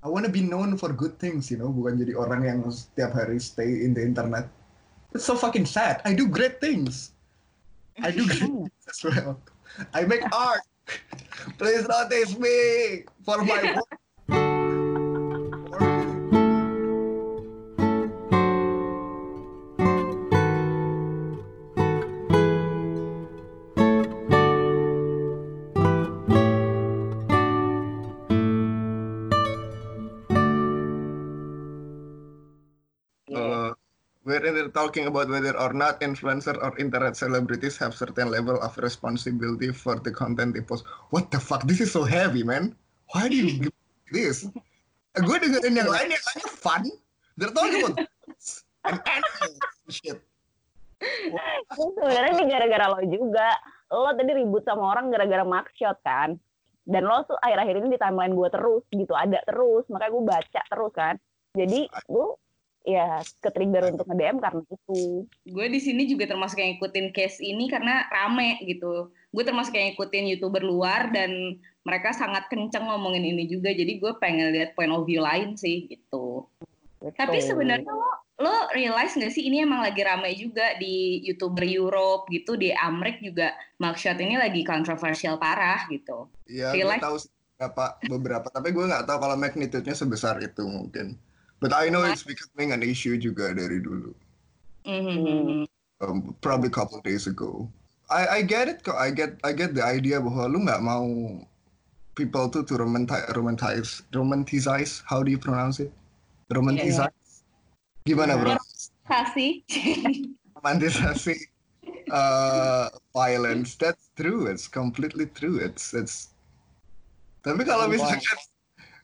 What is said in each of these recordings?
I wanna be known for good things, you know, bukan jadi orang yang setiap hari stay in the internet. It's so fucking sad. I do great things. I do great things as well. I make art. Please notice me for my work. Talking about whether or not influencer or internet celebrities have certain level of responsibility for the content they post. What the fuck? This is so heavy, man. Why do you give this? Gue dengerin yang lain yang lainnya fun. They're talking about and animal shit. Sebenarnya ini gara-gara lo juga. Lo tadi ribut sama orang gara-gara mugshot kan. Dan lo tuh akhir-akhir ini di timeline gue terus gitu, ada terus. Makanya gue baca terus kan. Jadi gue ya ke-trigger untuk nge-DM karena itu. gue di sini juga termasuk yang ikutin case ini karena rame gitu. Gue termasuk yang ikutin youtuber luar dan mereka sangat kenceng ngomongin ini juga. Jadi gue pengen lihat point of view lain sih gitu. Tapi Betul. sebenarnya lo lo realize nggak sih ini emang lagi rame juga di youtuber Europe gitu di Amrik juga mugshot ini lagi kontroversial parah gitu. Ya, Feel gue tahu beberapa, beberapa, tapi gue nggak tahu kalau magnitude-nya sebesar itu mungkin. But I know it's becoming an issue juga dari dulu. Mhm. um, probably a couple of days ago. I I get it kok. I get I get the idea bahwa lu nggak mau people tuh to romanti romanticize romanticize. How do you pronounce it? Romanticize. Gimana bro? Kasih. Romantisasi uh, violence. That's true. It's completely true. It's it's. Tapi kalau misalkan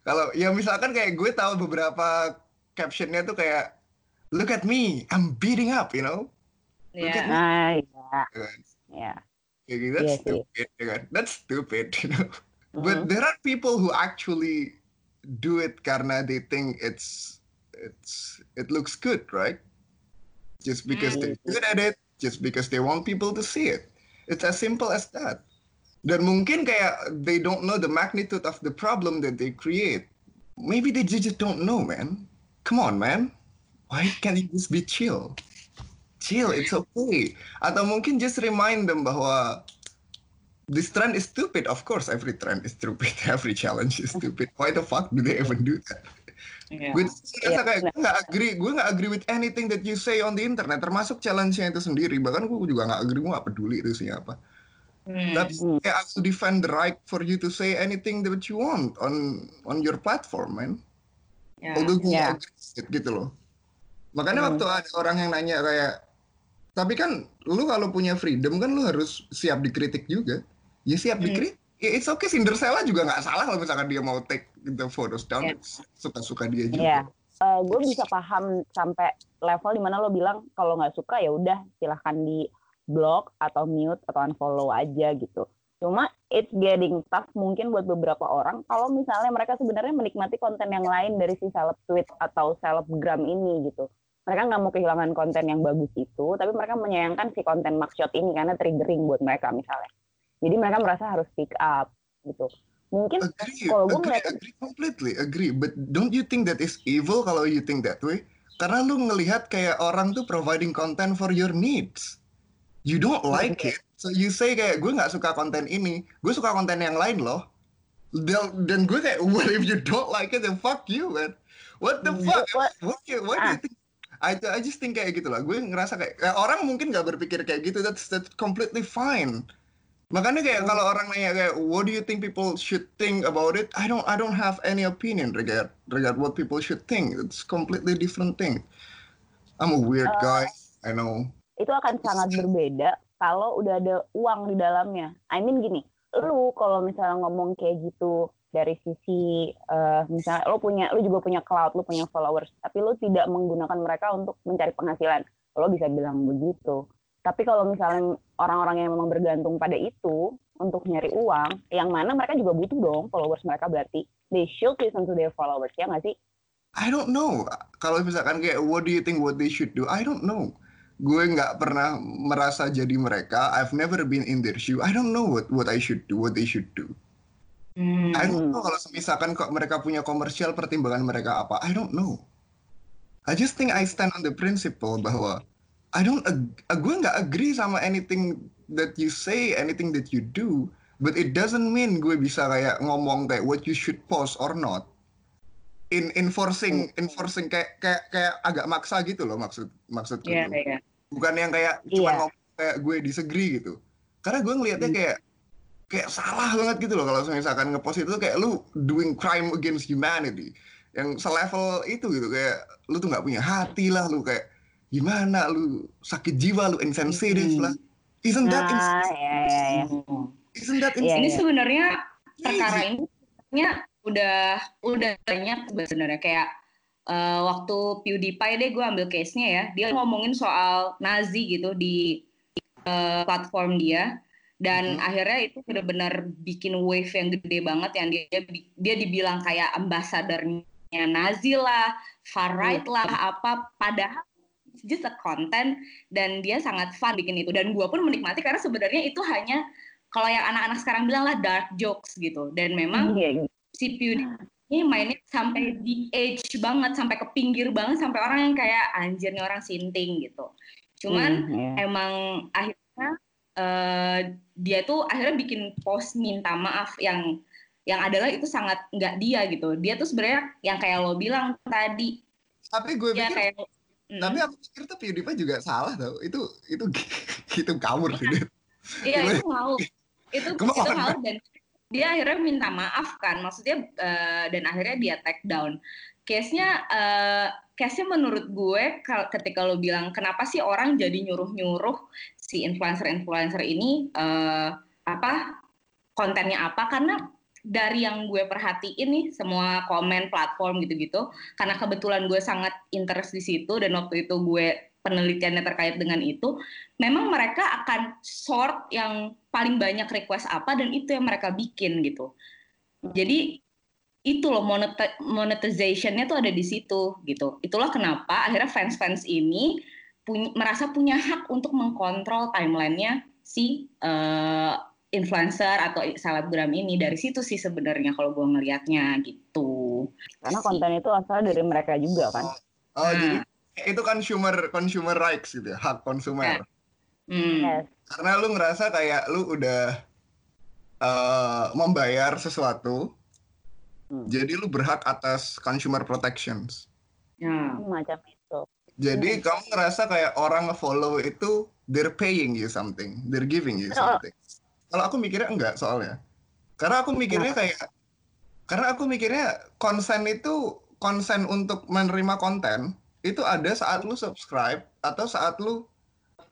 kalau ya misalkan kayak gue tahu beberapa captionnya tuh kayak look at me, I'm beating up, you know. Ya. Nah, iya. Kan? Ya. Kayak gitu, that's Iya sih. stupid, ya kan? That's stupid, you know. Mhm. But there are people who actually do it karena they think it's it's it looks good, right? Just because they're good at it, just because they want people to see it. It's as simple as that. Dan mungkin kayak they don't know the magnitude of the problem that they create. Maybe they ju- just don't know, man. Come on, man. Why can't you just be chill? Chill, it's okay. Atau mungkin just remind them bahwa this trend is stupid. Of course, every trend is stupid. Every challenge is stupid. Why the fuck do they even do that? Iya. Gue Iya, kayak gue nggak agree, gue nggak agree with anything that you say on the internet, termasuk challenge-nya itu sendiri. Bahkan gue juga nggak agree, gue nggak peduli itu sih apa. Hmm. Tapi kayak aku defend the right for you to say anything that you want on on your platform, man. Ya. Ya. agree with it, gitu loh. Makanya Hmm. waktu ada orang yang nanya kayak, tapi kan lu kalau punya freedom kan lu harus siap dikritik juga. Ya siap Hmm. dikritik. Ya, it's okay, Cinderella juga nggak salah kalau misalkan dia mau take the photos down. Ya. Suka-suka dia juga. Iya. Eh, gue bisa paham sampai level di mana lo bilang kalau nggak suka ya udah silahkan di block atau mute atau unfollow aja gitu. Cuma it's getting tough mungkin buat beberapa orang kalau misalnya mereka sebenarnya menikmati konten yang lain dari si seleb tweet atau selebgram ini gitu. Mereka nggak mau kehilangan konten yang bagus itu, tapi mereka menyayangkan si konten mugshot ini karena triggering buat mereka misalnya. Jadi mereka merasa harus speak up gitu. Mungkin kalau gue agree, ngeliat agree completely, agree. But don't you think that is evil kalau you think that way? Karena lu ngelihat kayak orang tuh providing content for your needs. You don't like it, so you say kayak gue nggak suka konten ini, gue suka konten yang lain loh. Dan, dan gue kayak, well if you don't like it, then fuck you, man. What the fuck? What- What, what do you Ah. think? I, I just think kayak gitu lah. Gue ngerasa kayak, kayak orang mungkin nggak berpikir kayak gitu. That's that's completely fine. Makanya kayak kalau orang nanya kayak what do you think people should think about it? I don't I don't have any opinion regard regard what people should think. It's completely different thing. I'm a weird Uh, guy. I know. itu akan sangat berbeda kalau udah ada uang di dalamnya. I mean gini, lu kalau misalnya ngomong kayak gitu dari sisi eh, misalnya lu punya lu juga punya cloud, lu punya followers, tapi lu tidak menggunakan mereka untuk mencari penghasilan. Lo bisa bilang begitu. Tapi kalau misalnya orang-orang yang memang bergantung pada itu untuk nyari uang, yang mana mereka juga butuh dong followers mereka berarti they should listen to their followers ya nggak sih? I don't know. Kalau misalkan kayak what do you think what they should do? I don't know. Gue nggak pernah merasa jadi mereka. I've never been in their shoe. I don't know what what I should do, what they should do. Hmm. I don't know kalau misalkan kok mereka punya komersial pertimbangan mereka apa. I don't know. I just think I stand on the principle bahwa I don't ag- gue nggak agree sama anything that you say, anything that you do, but it doesn't mean gue bisa kayak ngomong kayak what you should post or not. In enforcing enforcing kayak kayak kayak agak maksa gitu loh maksud maksudku. Iya, tuh. iya. Bukan yang kayak cuma Iya. ngomong kayak gue disagree gitu. Karena gue ngelihatnya Hmm. kayak kayak salah banget gitu loh kalau misalkan ngepost itu kayak lu doing crime against humanity yang selevel itu gitu kayak lu tuh nggak punya hati lah lu kayak gimana lu sakit jiwa lu insensitive Hmm. lah isn't that ya, ya, ya. Hmm. isn't that Iya, Ini iya. sebenarnya crazy? perkara ini sebenarnya udah udah banyak sebenarnya. Kayak eh, waktu PewDiePie deh gue ambil case-nya ya dia ngomongin soal Nazi gitu di eh, platform dia. Dan Mhm. akhirnya itu benar-benar bikin wave yang gede banget yang dia dia dibilang kayak ambasadornya Nazi lah, far right lah apa padahal just a content dan dia sangat fun bikin itu. Dan gue pun menikmati karena sebenarnya itu hanya kalau yang anak-anak sekarang bilang lah dark jokes gitu. Dan memang Iya, iya. Si PewDiePie ini mainnya sampai di edge banget sampai ke pinggir banget sampai orang yang kayak anjir nih orang sinting gitu. Cuman Hmm, iya. emang akhirnya eh, dia tuh akhirnya bikin post minta maaf yang yang adalah itu sangat nggak dia gitu. Dia tuh sebenarnya yang kayak lo bilang tadi. Tapi gue pikir kayak Hmm. tapi aku pikir tuh PewDiePie juga salah tau. Itu itu itu kabur. Iya. Gimana? itu mau. Itu itu mau dan dia akhirnya minta maaf kan maksudnya eh, dan akhirnya dia take down. Case-nya eh, case-nya menurut gue ketika lo bilang kenapa sih orang jadi nyuruh-nyuruh si influencer-influencer ini eh, apa kontennya apa karena dari yang gue perhatiin nih semua komen platform gitu-gitu karena kebetulan gue sangat interest di situ dan waktu itu gue penelitiannya terkait dengan itu memang mereka akan sort yang paling banyak request apa dan itu yang mereka bikin gitu. Jadi itu loh monet- monetization-nya tuh ada di situ gitu. Itulah kenapa akhirnya fans-fans ini punya, merasa punya hak untuk mengkontrol timelinenya si eh, influencer atau selebgram ini dari situ sih sebenarnya kalau gue ngelihatnya gitu. Karena konten itu asal dari mereka juga kan. oh Nah. jadi itu consumer consumer rights gitu ya hak konsumer Hmm. Yes. karena lu ngerasa kayak lu udah eh, membayar sesuatu Hmm. jadi lu berhak atas consumer protections Ya. Macam itu. jadi kamu ngerasa kayak orang nge-follow itu they're paying you something they're giving you Oh. something kalau aku mikirnya enggak soalnya karena aku mikirnya kayak karena aku mikirnya konsen itu konsen untuk menerima konten itu ada saat lu subscribe atau saat lu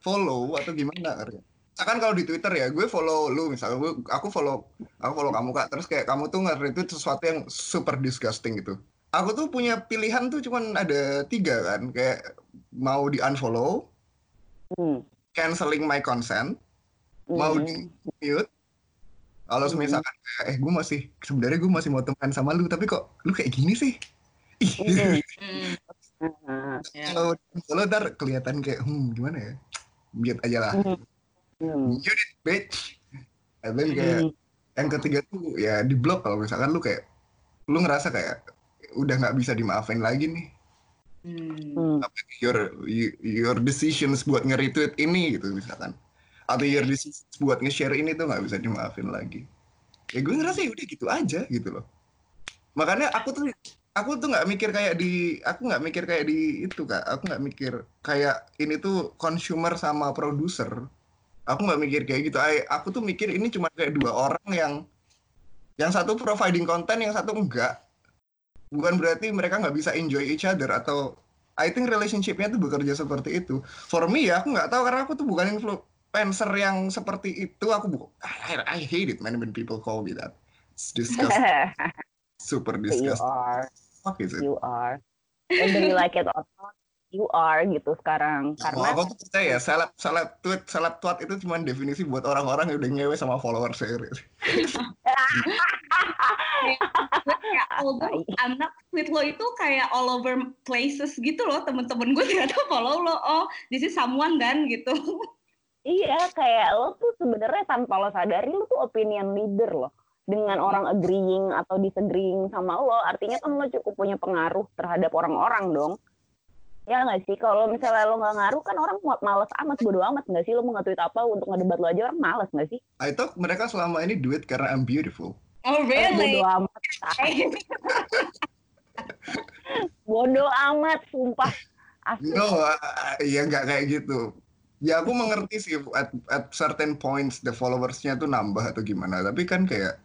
follow atau gimana kerja. Misalkan kalau di Twitter ya, gue follow lu misalnya gue aku follow aku follow kamu Kak, terus kayak kamu tuh nge-retweet sesuatu yang super disgusting gitu. Aku tuh punya pilihan tuh cuman ada tiga kan, kayak mau di unfollow, Hmm. canceling my consent, mau Hmm. di mute. Kalau Hmm. misalkan kayak, eh gue masih sebenarnya gue masih mau teman sama lu, tapi kok lu kayak gini sih? Ih, Hmm. Hmm. Hmm. Ya. kalau ntar kelihatan kayak hmm gimana ya? Mute aja lah. Hmm. Hmm. Mute it, bitch. And then kayak Hmm. yang ketiga tuh ya di blok kalau misalkan lu kayak lu ngerasa kayak udah nggak bisa dimaafin lagi nih Hmm. Hmm. Apa your you- your decisions buat nge-retweet ini gitu misalkan atau your decisions buat nge-share ini tuh nggak bisa dimaafin lagi ya gue ngerasa ya udah gitu aja gitu loh makanya aku tuh aku tuh nggak mikir kayak di aku nggak mikir kayak di itu kak aku nggak mikir kayak ini tuh consumer sama produser aku nggak mikir kayak gitu I- aku tuh mikir ini cuma kayak dua orang yang yang satu providing konten yang satu enggak bukan berarti mereka nggak bisa enjoy each other atau I think relationship-nya tuh bekerja seperti itu. For me ya, aku nggak tahu karena aku tuh bukan influencer yang seperti itu. Aku bu I, I hate it man when people call me that. It's disgusting, super you disgusting. are, Fuck is it? you are. Whether you like it or not, you are gitu sekarang. Nah, Karena aku tuh percaya seleb seleb tweet seleb tweet itu cuma definisi buat orang-orang yang udah ngewe sama follower saya. kayak although I'm not with lo itu kayak all over places gitu loh temen-temen gue ternyata follow lo oh this is someone kan gitu Iya, kayak lo tuh sebenarnya tanpa lo sadari lo tuh opinion leader loh. Dengan orang agreeing atau disagreeing sama lo, artinya kan lo cukup punya pengaruh terhadap orang-orang dong. Ya nggak sih, kalau misalnya lo nggak ngaruh kan orang males amat, bodo amat nggak sih? Lo mau nge-tweet apa untuk ngedebat lo aja orang males nggak sih? I thought mereka selama ini duit karena I'm beautiful. Oh really? Bodo amat. bodo amat, sumpah. Asli. No, uh, ya nggak kayak gitu. Ya aku mengerti sih at, at certain points the followersnya tuh nambah atau gimana. Tapi kan kayak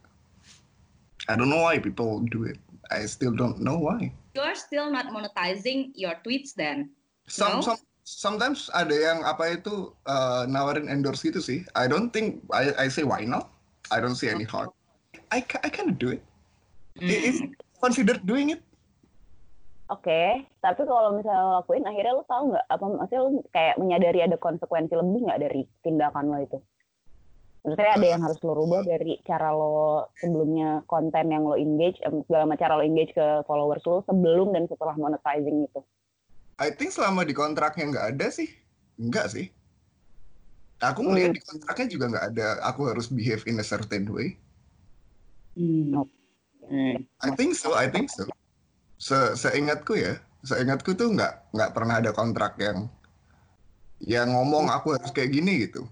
I don't know why people do it. I still don't know why. You're still not monetizing your tweets then? Some, no? some sometimes ada yang apa itu uh, nawarin endorse gitu sih. I don't think I I say why not. I don't see any harm. I I can do it. Mm. Is considered doing it. Oke, okay. tapi kalau misalnya lo lakuin, akhirnya lo tahu nggak apa maksudnya lo kayak menyadari ada konsekuensi lebih nggak dari tindakan lo itu? Maksudnya ada yang harus lo rubah dari cara lo sebelumnya konten yang lo engage, segala macam cara lo engage ke followers lo sebelum dan setelah monetizing itu? I think selama di kontraknya nggak ada sih, nggak sih. Aku melihat hmm. di kontraknya juga nggak ada. Aku harus behave in a certain way. Hmm. I think so, I think so se seingatku ya seingatku tuh nggak nggak pernah ada kontrak yang yang ngomong aku harus kayak gini gitu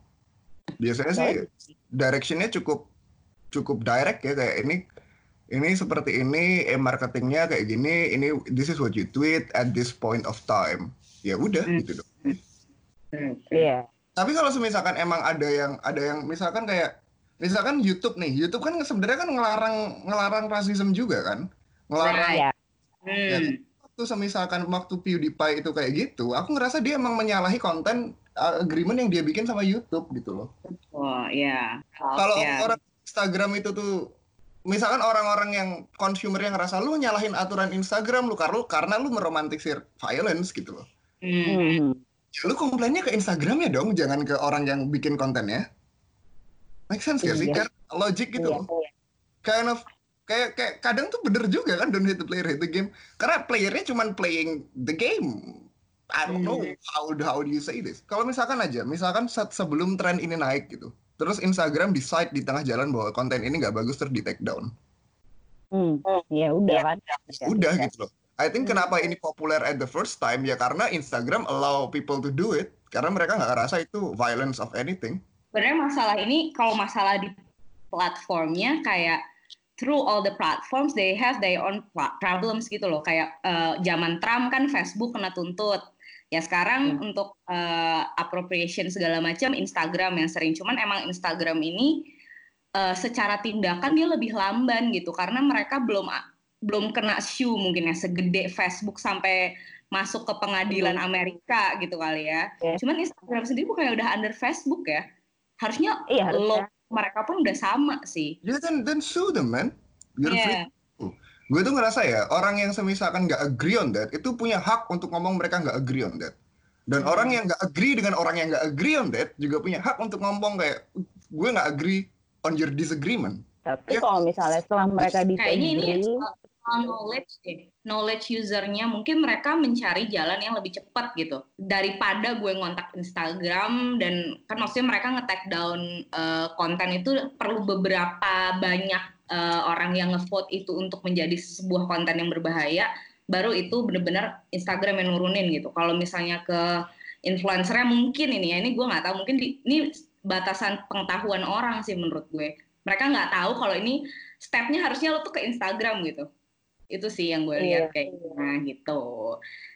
biasanya sih directionnya cukup cukup direct ya kayak ini ini seperti ini eh marketingnya kayak gini ini this is what you tweet at this point of time ya udah hmm. gitu dong iya yeah. tapi kalau misalkan emang ada yang ada yang misalkan kayak misalkan YouTube nih YouTube kan sebenarnya kan ngelarang ngelarang rasisme juga kan ngelarang yeah. Ya, hmm. waktu semisalkan waktu PewDiePie itu kayak gitu, aku ngerasa dia emang menyalahi konten uh, agreement yang dia bikin sama YouTube gitu loh. Oh iya. Kalau yeah. orang Instagram itu tuh misalkan orang-orang yang consumer yang ngerasa lu nyalahin aturan Instagram lu karena lu karena lu meromantisir violence gitu loh. Hmm. Ya, lu komplainnya ke Instagram ya dong, jangan ke orang yang bikin kontennya. Make sense gak sih? Kan logic gitu iya, loh. Iya. Kind of kayak kayak kadang tuh bener juga kan don't hate the player hate the game karena playernya cuma playing the game I don't know hmm. how how do you say this kalau misalkan aja misalkan saat sebelum tren ini naik gitu terus Instagram decide di tengah jalan bahwa konten ini nggak bagus terus di take down hmm. ya udah kan ya, udah gitu loh I think hmm. kenapa ini populer at the first time ya karena Instagram allow people to do it karena mereka nggak ngerasa itu violence of anything. Sebenarnya masalah ini kalau masalah di platformnya kayak through all the platforms they have their own problems gitu loh kayak uh, zaman Trump kan Facebook kena tuntut ya sekarang hmm. untuk uh, appropriation segala macam Instagram yang sering cuman emang Instagram ini uh, secara tindakan dia lebih lamban gitu karena mereka belum belum kena shoe mungkin ya segede Facebook sampai masuk ke pengadilan hmm. Amerika gitu kali ya. Yeah. Cuman Instagram sendiri bukannya udah under Facebook ya? Harusnya iya, harusnya mereka pun udah sama sih. Ya yeah, then then sue them man. You're yeah. free. Gue tuh ngerasa ya orang yang semisalkan nggak agree on that itu punya hak untuk ngomong mereka nggak agree on that. Dan hmm. orang yang nggak agree dengan orang yang nggak agree on that juga punya hak untuk ngomong kayak gue nggak agree on your disagreement. Tapi ya. kalau misalnya setelah mereka disagree, ini knowledge deh knowledge usernya mungkin mereka mencari jalan yang lebih cepat gitu. Daripada gue ngontak Instagram dan kan maksudnya mereka nge-tag down uh, konten itu perlu beberapa banyak uh, orang yang ngevote itu untuk menjadi sebuah konten yang berbahaya baru itu benar-benar Instagram yang nurunin gitu. Kalau misalnya ke influencernya mungkin ini ya ini gue nggak tahu mungkin di, ini batasan pengetahuan orang sih menurut gue. Mereka nggak tahu kalau ini stepnya harusnya lo tuh ke Instagram gitu itu sih yang gue lihat iya. kayak nah gitu.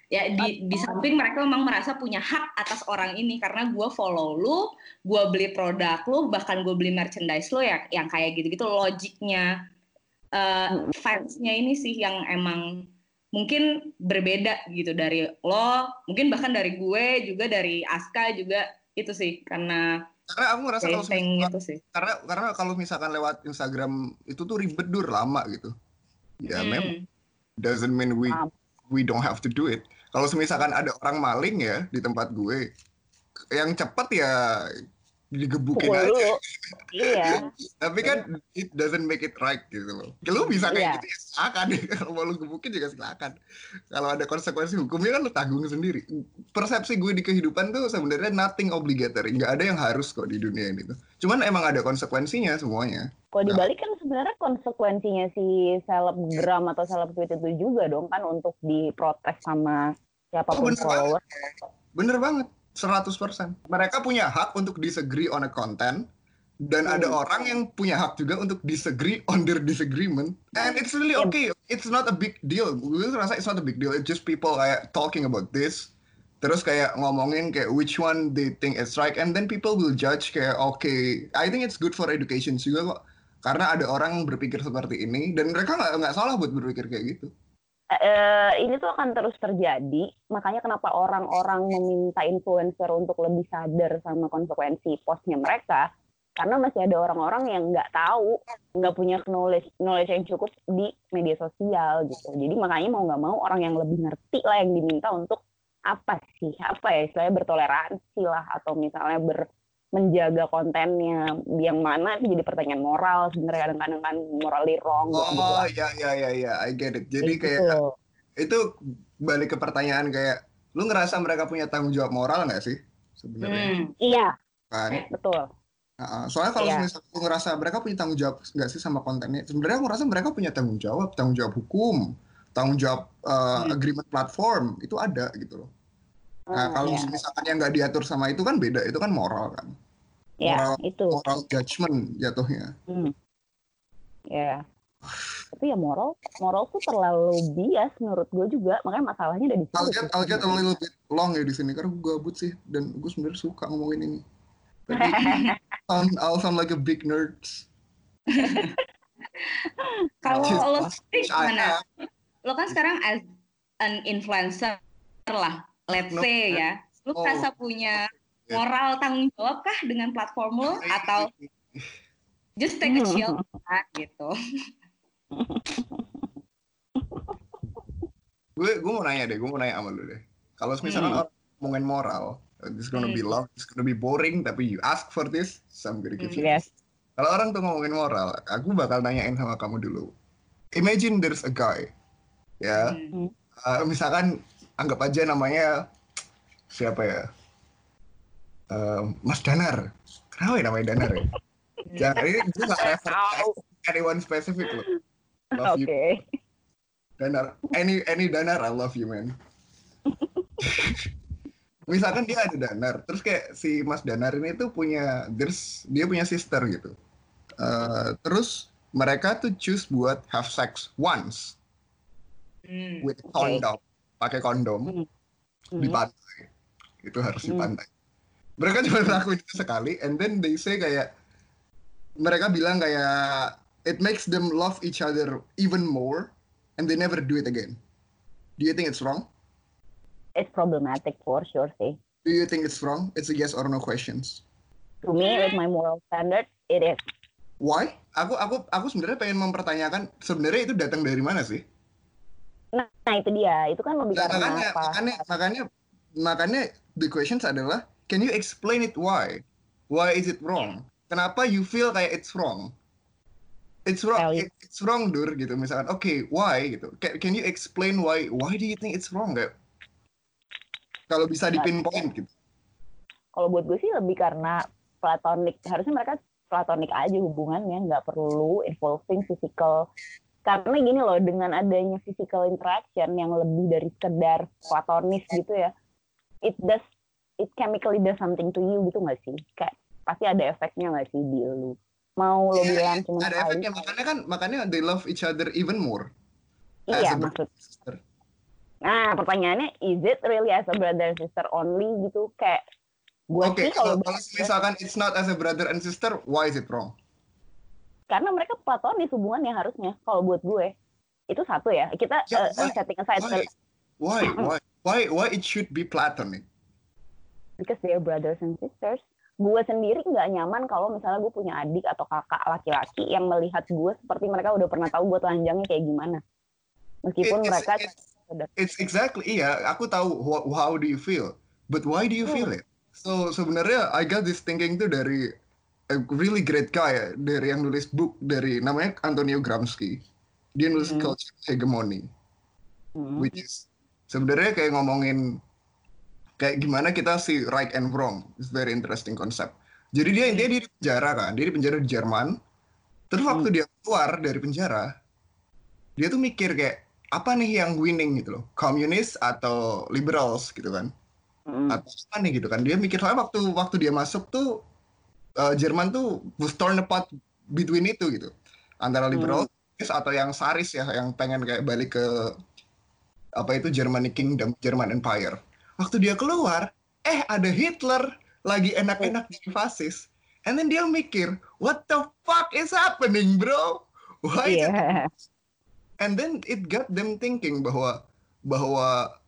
Ya di di samping mereka memang merasa punya hak atas orang ini karena gue follow lu gue beli produk lu bahkan gue beli merchandise lu ya yang kayak gitu gitu logiknya uh, fansnya ini sih yang emang mungkin berbeda gitu dari lo mungkin bahkan dari gue juga dari Aska juga itu sih. Karena karena aku ngerasa kalau itu sih. karena karena kalau misalkan lewat Instagram itu tuh ribet dur lama gitu ya hmm. memang doesn't mean we we don't have to do it kalau misalkan ada orang maling ya di tempat gue yang cepat ya digebukin Pukul aja. Iya. Tapi kan it doesn't make it right gitu loh. Lu bisa Iya. kayak gitu ya silakan. Kalau mau lu gebukin juga silakan. Kalau ada konsekuensi hukumnya kan lu tanggung sendiri. Persepsi gue di kehidupan tuh sebenarnya nothing obligatory. Nggak ada yang harus kok di dunia ini tuh. Cuman emang ada konsekuensinya semuanya. Kalau Nah. dibalik kan sebenarnya konsekuensinya si selebgram atau seleb tweet itu juga dong kan untuk diprotes sama siapa pun Oh, bener follower. Bener banget. 100%. Mereka punya hak untuk disagree on a content dan ada Hmm. orang yang punya hak juga untuk disagree on their disagreement. And it's really Yep. okay. It's not a big deal. Gue rasa it's not a big deal. It's just people kayak talking about this. Terus kayak ngomongin kayak which one they think is right. And then people will judge kayak okay. I think it's good for education juga kok. Karena ada orang berpikir seperti ini dan mereka nggak nggak salah buat berpikir kayak gitu. Eh, ini tuh akan terus terjadi. Makanya kenapa orang-orang meminta influencer untuk lebih sadar sama konsekuensi postnya mereka. Karena masih ada orang-orang yang nggak tahu, nggak punya knowledge, knowledge yang cukup di media sosial gitu. Jadi makanya mau nggak mau orang yang lebih ngerti lah yang diminta untuk apa sih, apa ya istilahnya bertoleransi lah atau misalnya ber menjaga kontennya yang mana itu jadi pertanyaan moral sebenarnya kadang-kadang kan morally wrong gitu. Oh ya ya ya ya, I get it. Jadi Kayak kayak itu balik ke pertanyaan kayak lu ngerasa mereka punya tanggung jawab moral nggak sih sebenarnya Hmm. Iya, kan betul. Nah, soalnya kalau Iya. misalnya lu ngerasa mereka punya tanggung jawab nggak sih sama kontennya sebenarnya aku ngerasa mereka punya tanggung jawab tanggung jawab hukum tanggung jawab uh, Hmm. agreement platform itu ada gitu loh nah Hmm, kalau ya. misalkan yang nggak diatur sama itu kan beda itu kan moral kan Ya, moral itu. moral judgment jatuhnya Hmm. Ya. Tapi ya moral, moral tuh terlalu bias menurut gue juga. Makanya masalahnya ada di situ. I'll get, I'll get a little bit long ya di sini karena gue gabut sih dan gue sebenarnya suka ngomongin ini. Tapi sound, I'll sound like a big nerd. Kalau lo sendiri gimana? am. Lo kan sekarang as an influencer lah, let's No. say ya. Lo Oh. merasa punya Yeah. moral tanggung jawab kah dengan platform lo atau just take a chill ah, gitu? gue gue mau nanya deh, gue mau nanya sama lu deh. Kalau misalkan Hmm. orang ngomongin moral, it's gonna be Hmm. long, it's gonna be boring, tapi you ask for this, so I'm gonna give you. Yes. Kalau orang tuh ngomongin moral, aku bakal nanyain sama kamu dulu. Imagine there's a guy, ya, Hmm. uh, misalkan anggap aja namanya siapa ya, Uh, Mas Danar. Kenapa ya namanya Danar ya? Jangan ini gue nggak refer anyone specific loh. Oke. Love you, Danar. Any any Danar, I love you man. Misalkan dia ada Danar, terus kayak si Mas Danar ini tuh punya, there's, dia punya sister gitu. Uh, terus mereka tuh choose buat have sex once Hmm. with condom, pakai kondom di Hmm. pantai. Itu harus di Hmm. pantai. Mereka cuma lakuin itu sekali, and then they say kayak mereka bilang kayak it makes them love each other even more, and they never do it again. Do you think it's wrong? It's problematic for sure sih. Do you think it's wrong? It's a yes or no questions. To me, with my moral standard, it is. Why? Aku aku aku sebenarnya pengen mempertanyakan sebenarnya itu datang dari mana sih? Nah, nah, itu dia. Itu kan lebih Nah, karena makanya, apa? makanya makanya makanya the questions adalah can you explain it why? Why is it wrong? Kenapa you feel kayak it's wrong? It's wrong. It- It's wrong, Dur. Gitu misalkan. Oke, why? Gitu. Can, can you explain why? Why do you think it's wrong? Kayak kalau bisa di pinpoint gitu. Kalau buat gue sih lebih karena platonik. Harusnya mereka platonik aja hubungannya, nggak perlu involving physical. Karena gini loh, dengan adanya physical interaction yang lebih dari sekedar platonis gitu ya, it does, it chemically does something to you gitu nggak sih? Kayak pasti ada efeknya nggak sih di lu? Mau lo Iya, bilang cuma Ada efeknya. Makanya kan makanya they love each other even more. iya maksud. sister. Nah pertanyaannya, is it really as a brother and sister only gitu? Kayak gue Oke, sih kalau misalkan it's not as a brother and sister, why is it wrong? Karena mereka platonis hubungannya harusnya kalau buat gue itu satu ya kita Ya, uh, why? setting aside Why? Why? Why? Why? Why it should be platonic? because they're brothers and sisters gue sendiri nggak nyaman kalau misalnya gue punya adik atau kakak laki-laki yang melihat gue seperti mereka udah pernah tahu gue telanjangnya kayak gimana meskipun It's- mereka it's- It's exactly iya. Aku tahu wh- how do you feel, but why do you feel Hmm. it? So sebenarnya I got this thinking tuh dari a really great guy ya, dari yang nulis book dari namanya Antonio Gramsci. Dia nulis Hmm. Culture Hegemony, Hmm. which is sebenarnya kayak ngomongin kayak gimana kita see right and wrong. It's very interesting concept. Jadi dia intinya dia di penjara kan, dia di penjara di Jerman. Terus waktu dia keluar dari penjara, dia tuh mikir kayak apa nih yang winning gitu loh, komunis atau liberals gitu kan? Hmm. atau apa nih gitu kan dia mikir soalnya waktu waktu dia masuk tuh eh, Jerman tuh was torn apart between itu gitu. Antara liberal atau yang saris ya yang pengen kayak balik ke apa itu Germany Kingdom German Empire. Waktu dia keluar eh ada Hitler lagi enak-enak jadi fasis. And then dia mikir what the fuck is happening bro? Why Iya. and then it got them thinking bahwa bahwa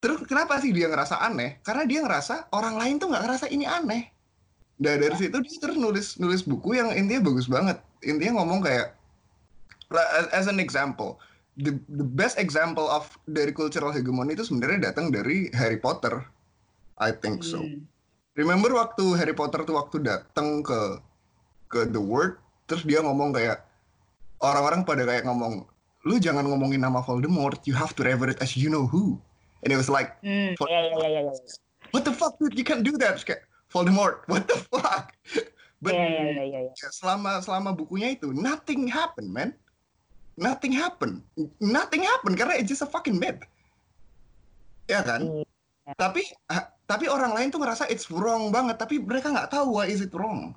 terus kenapa sih dia ngerasa aneh? Karena dia ngerasa orang lain tuh nggak ngerasa ini aneh dan dari situ dia terus nulis nulis buku yang intinya bagus banget intinya ngomong kayak as, an example the the best example of dari cultural hegemony itu sebenarnya datang dari Harry Potter I think so Hmm. remember waktu Harry Potter tuh waktu datang ke ke the world terus dia ngomong kayak orang-orang pada kayak ngomong lu jangan ngomongin nama Voldemort you have to refer it as you know who and it was like Hmm. Iya iya iya iya. what the fuck dude you can't do that kayak Voldemort what the fuck? But Iya iya iya iya. ya, selama selama bukunya itu nothing happened man. Nothing happened. Nothing happened karena it's just a fucking myth. Ya kan? Iya. tapi tapi orang lain tuh ngerasa it's wrong banget tapi mereka nggak tahu why is it wrong.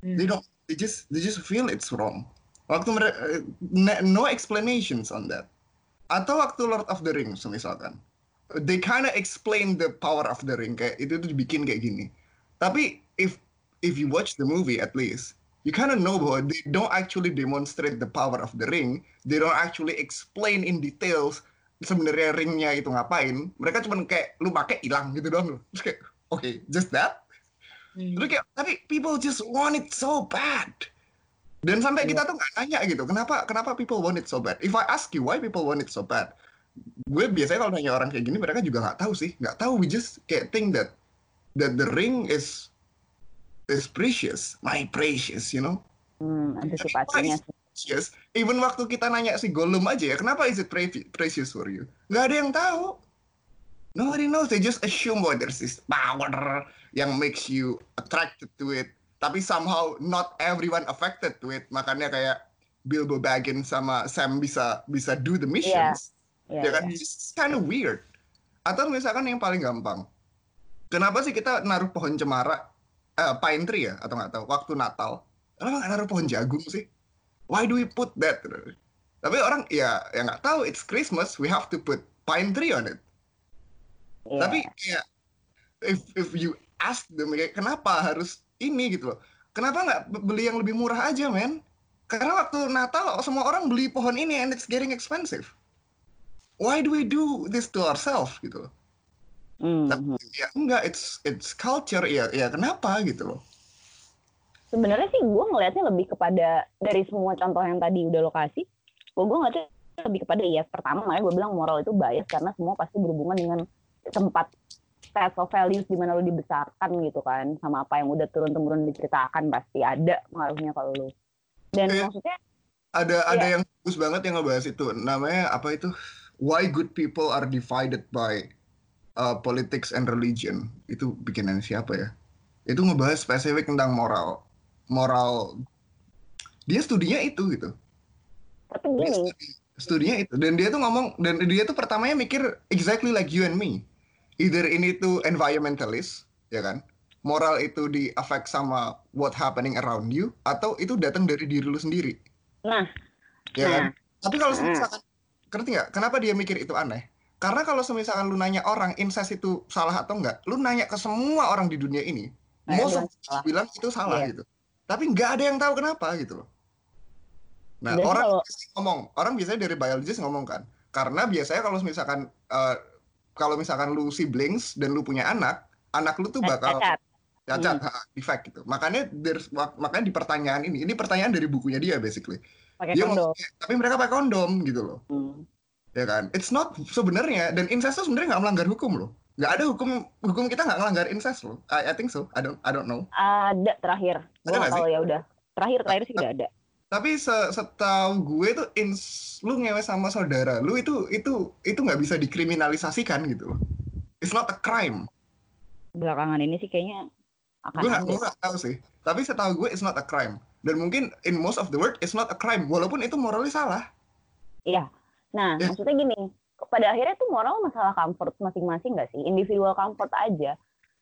Hmm. they don't they just they just feel it's wrong. Waktu mereka no explanations on that. Atau waktu Lord of the Rings misalkan they kinda explain the power of the ring kayak itu tuh dibikin kayak gini tapi if if you watch the movie at least you kinda know bahwa they don't actually demonstrate the power of the ring they don't actually explain in details sebenarnya ringnya itu ngapain mereka cuma kayak lu pakai hilang gitu doang terus kayak oke just that Hmm. Terus kayak, tapi people just want it so bad. Dan sampai kita tuh nggak nanya gitu, kenapa kenapa people want it so bad? If I ask you why people want it so bad, gue biasanya kalau nanya orang kayak gini mereka juga nggak tahu sih, nggak tahu. We just kayak think that that the ring is is precious, my precious, you know, Hmm, antisipasinya precious. Even waktu kita nanya si Gollum aja ya, kenapa is it pre- precious for you? Nggak ada yang tahu. Nobody knows. They just assume bahwa there's this power yang makes you attracted to it. Tapi somehow not everyone affected to it. Makanya kayak Bilbo Baggins sama Sam bisa bisa do the missions. Iya, Ya kan? iya. It's kind of weird. Atau misalkan yang paling gampang. Kenapa sih kita naruh pohon cemara, eh, pine tree ya, atau nggak tahu, waktu Natal. Kenapa nggak naruh pohon jagung sih? Why do we put that? Tapi orang ya ya nggak tahu. It's Christmas, we have to put pine tree on it. Iya. Tapi kayak if if you ask them kayak kenapa harus ini gitu loh. Kenapa nggak be- beli yang lebih murah aja, men? Karena waktu Natal semua orang beli pohon ini and it's getting expensive. Why do we do this to ourselves gitu loh? Hmm, Tapi ya enggak, it's it's culture ya ya kenapa gitu loh. Sebenarnya sih gue ngelihatnya lebih kepada dari semua contoh yang tadi udah lo kasih, gue gue ngeliatnya lebih kepada iya pertama makanya gue bilang moral itu bias karena semua pasti berhubungan dengan tempat set of values di mana lo dibesarkan gitu kan sama apa yang udah turun temurun diceritakan pasti ada pengaruhnya kalau lo dan Iya. maksudnya Ada ada Iya. yang bagus banget yang ngebahas itu. Namanya apa itu? Why good people are divided by uh, politics and religion. Itu bikinan siapa ya? Itu ngebahas spesifik tentang moral. Moral dia studinya itu gitu. tapi gini studi- studinya itu dan dia tuh ngomong dan dia tuh pertamanya mikir exactly like you and me. Either ini tuh environmentalist, ya kan? Moral itu di affect sama what happening around you atau itu datang dari diri lu sendiri. nah ya kan? nah Tapi kalau Hmm. misalkan, ngerti nggak? Kenapa dia mikir itu aneh? Karena kalau misalkan lu nanya orang incest itu salah atau enggak, lu nanya ke semua orang di dunia ini, Nah, most bilang salah. bilang itu salah Iya. gitu. Tapi nggak ada yang tahu kenapa gitu loh. Nah, Berarti orang kalau- ngomong, orang biasanya dari biologist ngomong kan, karena biasanya kalau misalkan eh, kalau misalkan lu siblings dan lu punya anak, anak lu tuh bakal cacat cacat, Hmm. defect gitu. Makanya makanya di pertanyaan ini, ini pertanyaan dari bukunya dia basically. Pakai Dia kondom ngomong, tapi mereka pakai kondom gitu loh Hmm. ya kan it's not sebenarnya dan incest itu sebenarnya nggak melanggar hukum loh nggak ada hukum hukum kita nggak ngelanggar incest loh. I, I think so. I don't I don't know. Ada terakhir. Gue nggak tahu ya udah. Terakhir terakhir sih udah ada. Tapi se setahu gue tuh ins lu ngewe sama saudara lu itu itu itu nggak bisa dikriminalisasikan gitu loh. It's not a crime. Belakangan ini sih kayaknya akan Gue nggak gue nggak tahu sih. Tapi setahu gue it's not a crime. Dan mungkin in most of the world it's not a crime. Walaupun itu moralnya salah. Iya. Nah, Ya. maksudnya gini, pada akhirnya tuh moral masalah comfort masing-masing nggak sih? Individual comfort aja.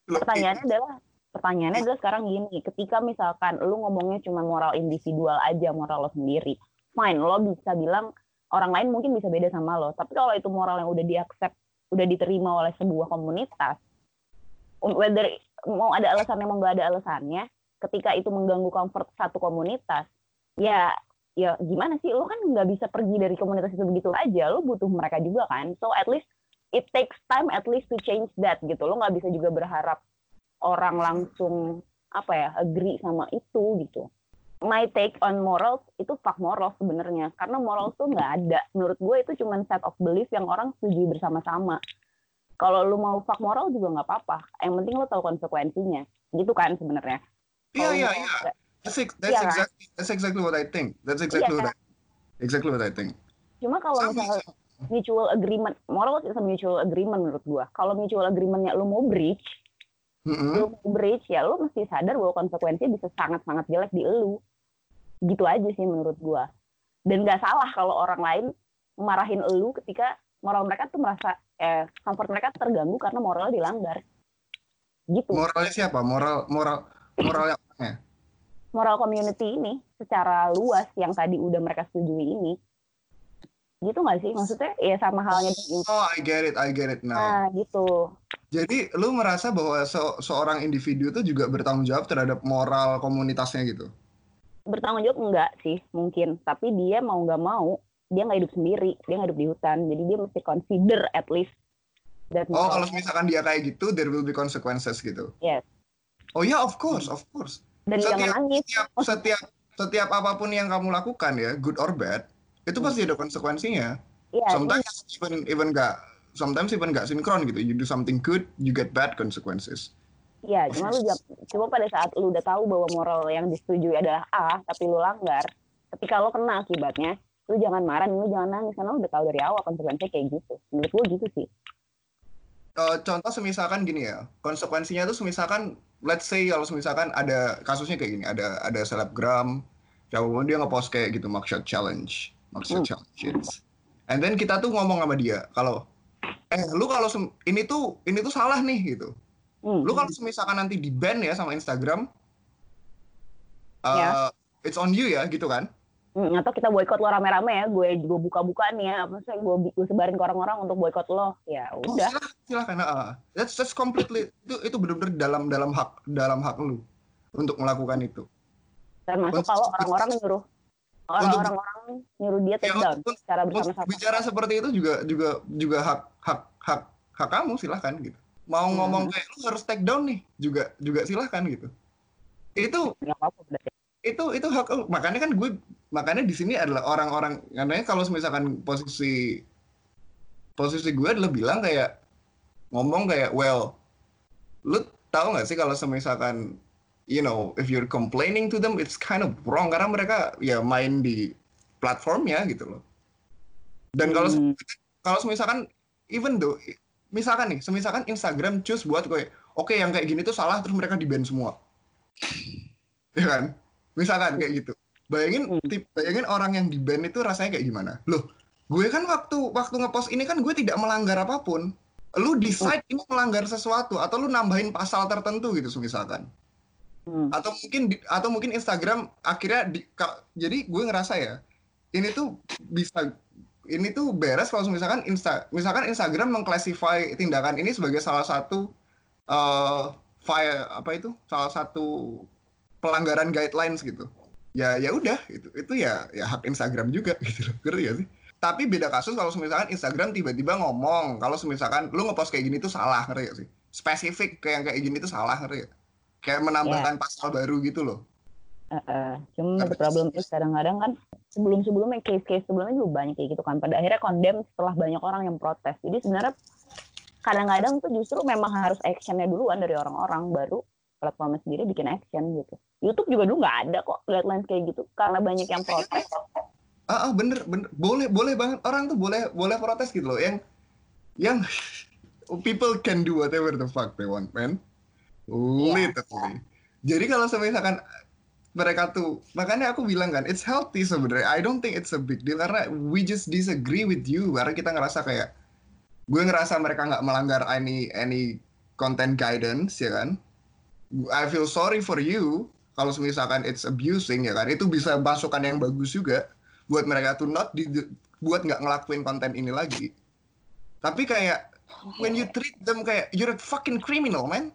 Loh, Pertanyaannya adalah pertanyaannya adalah sekarang gini, ketika misalkan lu ngomongnya cuma moral individual aja, moral lo sendiri, fine, lo bisa bilang orang lain mungkin bisa beda sama lo. Tapi kalau itu moral yang udah diaccept, udah diterima oleh sebuah komunitas, whether mau ada alasannya mau nggak ada alasannya, ketika itu mengganggu comfort satu komunitas, ya ya gimana sih? Lo kan nggak bisa pergi dari komunitas itu begitu aja. Lo butuh mereka juga kan. So at least it takes time at least to change that gitu. Lo nggak bisa juga berharap orang langsung apa ya agree sama itu gitu. My take on morals itu fuck moral sebenarnya. Karena moral tuh nggak ada. Menurut gue itu cuma set of belief yang orang setuju bersama-sama. Kalau lu mau fuck moral juga nggak apa-apa. Yang penting lo tahu konsekuensinya. Gitu kan sebenarnya Iya iya misalnya iya. nggak- That's ex- that's Iya kan? exactly that's exactly what I think. That's exactly Iya. what I exactly what I think. Cuma kalau Sama. misalnya mutual agreement, moral is a mutual agreement menurut gua. Kalau mutual agreementnya lu mau breach, Mm-mm. lu mau breach ya lu mesti sadar bahwa konsekuensinya bisa sangat-sangat jelek di lu. Gitu aja sih menurut gua. Dan nggak salah kalau orang lain marahin lu ketika moral mereka tuh merasa eh comfort mereka terganggu karena moralnya dilanggar. Gitu. Moralnya siapa? Moral moral moral Moral community ini secara luas yang tadi udah mereka setujui ini. Gitu nggak sih? Maksudnya ya sama halnya Oh, I get it, I get it now. Nah, gitu. Jadi lu merasa bahwa se- seorang individu itu juga bertanggung jawab terhadap moral komunitasnya gitu. bertanggung jawab enggak sih mungkin tapi dia mau nggak mau dia nggak hidup sendiri dia nggak hidup di hutan jadi dia mesti consider at least that Oh, kalau misalkan dia kayak gitu, there will be consequences gitu. Yes. Oh ya, of course, of course. Dan jangan setiap- nangis Setiap setiap setiap apa pun yang kamu lakukan ya, good or bad, itu pasti ada konsekuensinya. ya Sometimes even even nggak sometimes even nggak sinkron gitu. You do something good, you get bad consequences. ya cuma lu jangan cuma pada saat lu udah tahu bahwa moral yang disetujui adalah A tapi lu langgar ketika lu kena akibatnya lu jangan marah lu jangan nangis karena lu udah tahu dari awal konsekuensinya kayak gitu menurut gua gitu sih Eh, contoh semisalkan gini ya, konsekuensinya tuh semisalkan let's say kalau semisalkan ada kasusnya kayak gini, ada ada selebgram, siapa pun dia ngepost kayak gitu mugshot challenge, mugshot Hmm. challenges. And then kita tuh ngomong sama dia kalau eh lu kalau ini tuh ini tuh salah nih gitu. Hmm. Lu kalau misalkan nanti di ban ya sama Instagram, uh, Ya. it's on you ya gitu kan? Hmm, atau kita boykot lo rame-rame ya gue gue buka-buka nih ya apa sih gue, gue sebarin ke orang-orang untuk boykot lo ya Oh, udah silakan, silakan. ah. that's that's completely itu itu benar-benar dalam dalam hak dalam hak lu untuk melakukan itu. termasuk Untuk- kalau orang-orang nyuruh orang-orang nyuruh dia take Ya, down untuk- secara bersama-sama bicara seperti itu juga juga juga hak hak hak hak kamu silahkan gitu. Mau Hmm. ngomong kayak lu harus take down nih juga juga silahkan gitu. Itu nggak apa-apa itu itu hak makanya kan gue makanya di sini adalah orang-orang karena kalau misalkan posisi posisi gue adalah bilang kayak ngomong kayak well lu tahu nggak sih kalau misalkan you know if you're complaining to them it's kind of wrong. Karena mereka ya main di platformnya gitu loh. Dan kalau Hmm. kalau misalkan even though misalkan nih misalkan Instagram choose buat kayak oke yang kayak gini tuh salah terus mereka di ban semua. Ya kan? Misalkan kayak gitu bayangin Hmm. tip- bayangin orang yang di ban itu rasanya kayak gimana? Loh gue kan waktu waktu ngepost ini kan gue tidak melanggar apa pun. Lu decide ini melanggar sesuatu atau lu nambahin pasal tertentu gitu misalkan. Hmm. atau mungkin atau mungkin Instagram akhirnya di, ka- jadi gue ngerasa ya ini tuh bisa ini tuh beres kalau misalkan Insta misalkan Instagram mengclassify tindakan ini sebagai salah satu eh file apa itu? Salah satu pelanggaran guidelines gitu ya ya udah itu itu ya ya hak Instagram juga gitu loh. Ngerti gak sih? Tapi beda kasus kalau misalkan Instagram tiba-tiba ngomong kalau misalkan lu ngepost kayak gini tuh salah ngerti gak sih? Spesifik kayak yang kayak gini tuh salah ngerti gak? kayak menambahkan pasal baru gitu loh. Eh, eh. cuma the problem is kadang-kadang kan sebelum-sebelumnya case-case sebelumnya juga banyak kayak gitu kan. Pada akhirnya condemn setelah banyak orang yang protes. Jadi sebenarnya kadang-kadang tuh justru memang harus actionnya duluan dari orang-orang. Baru platformnya sendiri bikin action gitu. YouTube juga dulu nggak ada kok guidelines kayak gitu karena banyak yang protes. Ah, ah, bener bener. Boleh boleh banget. Orang tuh boleh boleh protes gitu loh. Yang yang people can do whatever the fuck they want man. Iya. literally jadi kalau misalkan mereka tuh makanya aku bilang kan it's healthy sebenarnya. I don't think it's a big deal karena we just disagree with you. Karena kita ngerasa kayak gue ngerasa mereka nggak melanggar any any content guidance ya kan? I feel sorry for you kalau misalkan it's abusing ya kan itu bisa masukan yang bagus juga buat mereka tuh not di, buat nggak ngelakuin konten ini lagi. Tapi kayak when you treat them kayak you're a fucking criminal man.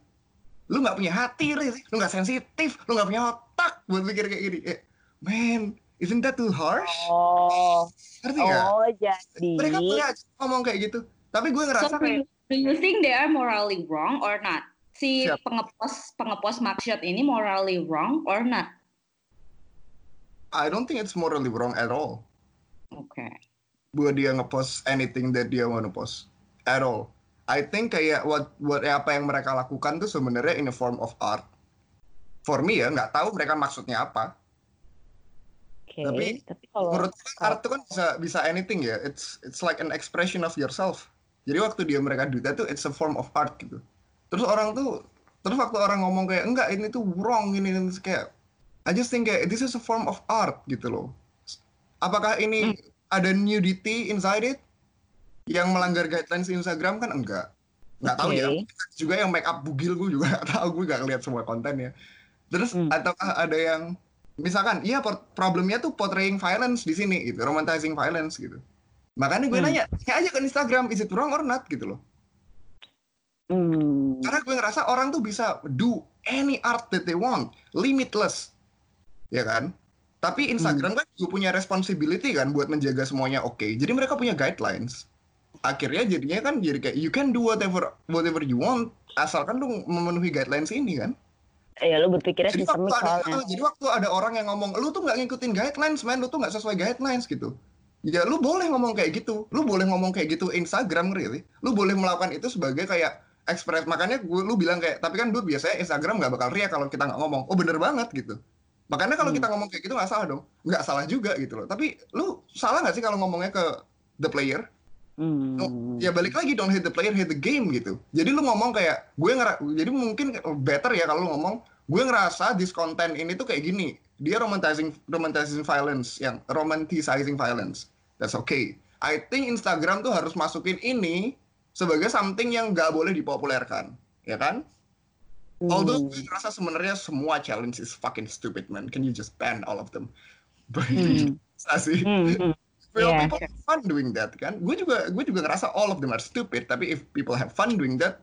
Lu nggak punya hati Riz. lu nggak sensitif lu nggak punya otak buat mikir kayak gini. Eh, man isn't that too harsh? Oh, ngerti nggak? Oh jadi. mereka punya ngomong kayak gitu. Tapi gue So ngerasa do kayak do you think they are morally wrong or not? Si Siap. pengepost pengepost mugshot ini morally wrong or not? I don't think it's morally wrong at all Oke. buat dia ngepost anything that dia want to post at all. I think kayak what what apa yang mereka lakukan tuh sebenarnya in a form of art. For me ya nggak tahu mereka maksudnya apa. Oke, Tapi tapi kalau Menurut gue art itu kan bisa bisa anything ya. It's it's like an expression of yourself. Jadi waktu dia mereka do that tuh it's a form of art gitu. Terus orang tuh terus waktu orang ngomong kayak enggak ini tuh wrong ini, ini kayak I just think kayak this is a form of art gitu loh. Apakah ini ada nudity inside it yang melanggar guidelines Instagram kan enggak. Nggak tahu ya. Juga yang make up bugil gue juga nggak tahu gue nggak ngeliat semua kontennya. Terus Hmm. ataukah ada yang misalkan iya problemnya tuh portraying violence di sini gitu, romanticizing violence gitu. Makanya gue Hmm. nanya, tanya aja ke Instagram, is it wrong or not gitu loh. Hmm. Karena gue ngerasa orang tuh bisa do any art that they want, limitless. Ya kan? Tapi Instagram kan juga punya responsibility kan buat menjaga semuanya oke. Jadi mereka punya guidelines. Akhirnya jadinya kan jadi kayak you can do whatever whatever you want asalkan lu memenuhi guidelines ini kan. Ya lu berpikirnya Jadi waktu, sistemik ada, soalnya. jadi waktu ada orang yang ngomong, lu tuh nggak ngikutin guidelines, man, lu tuh nggak sesuai guidelines gitu. Ya lu boleh ngomong kayak gitu, lu boleh ngomong kayak gitu Instagram really. Lu boleh melakukan itu sebagai kayak ekspres. Makanya gue lu bilang kayak, tapi kan dude biasanya Instagram nggak bakal ria kalau kita nggak ngomong. Oh bener banget gitu. Makanya kalau Hmm. kita ngomong kayak gitu nggak salah dong. Nggak salah juga gitu loh. Tapi lu salah nggak sih kalau ngomongnya ke the player? Hmm. ya balik lagi don't hate the player hate the game gitu jadi lu ngomong kayak gue ngera jadi mungkin better ya kalau lu ngomong gue ngerasa this content ini tuh kayak gini dia romanticizing romanticizing violence yang romanticizing violence that's okay I think Instagram tuh harus masukin ini sebagai something yang nggak boleh dipopulerkan ya kan although gue ngerasa sebenarnya semua challenge is fucking stupid man can you just ban all of them Hmm. Bisa sih Hmm, hmm. Well, Yeah. people have fun doing that kan. Gue juga gue juga ngerasa all of them are stupid. Tapi if people have fun doing that,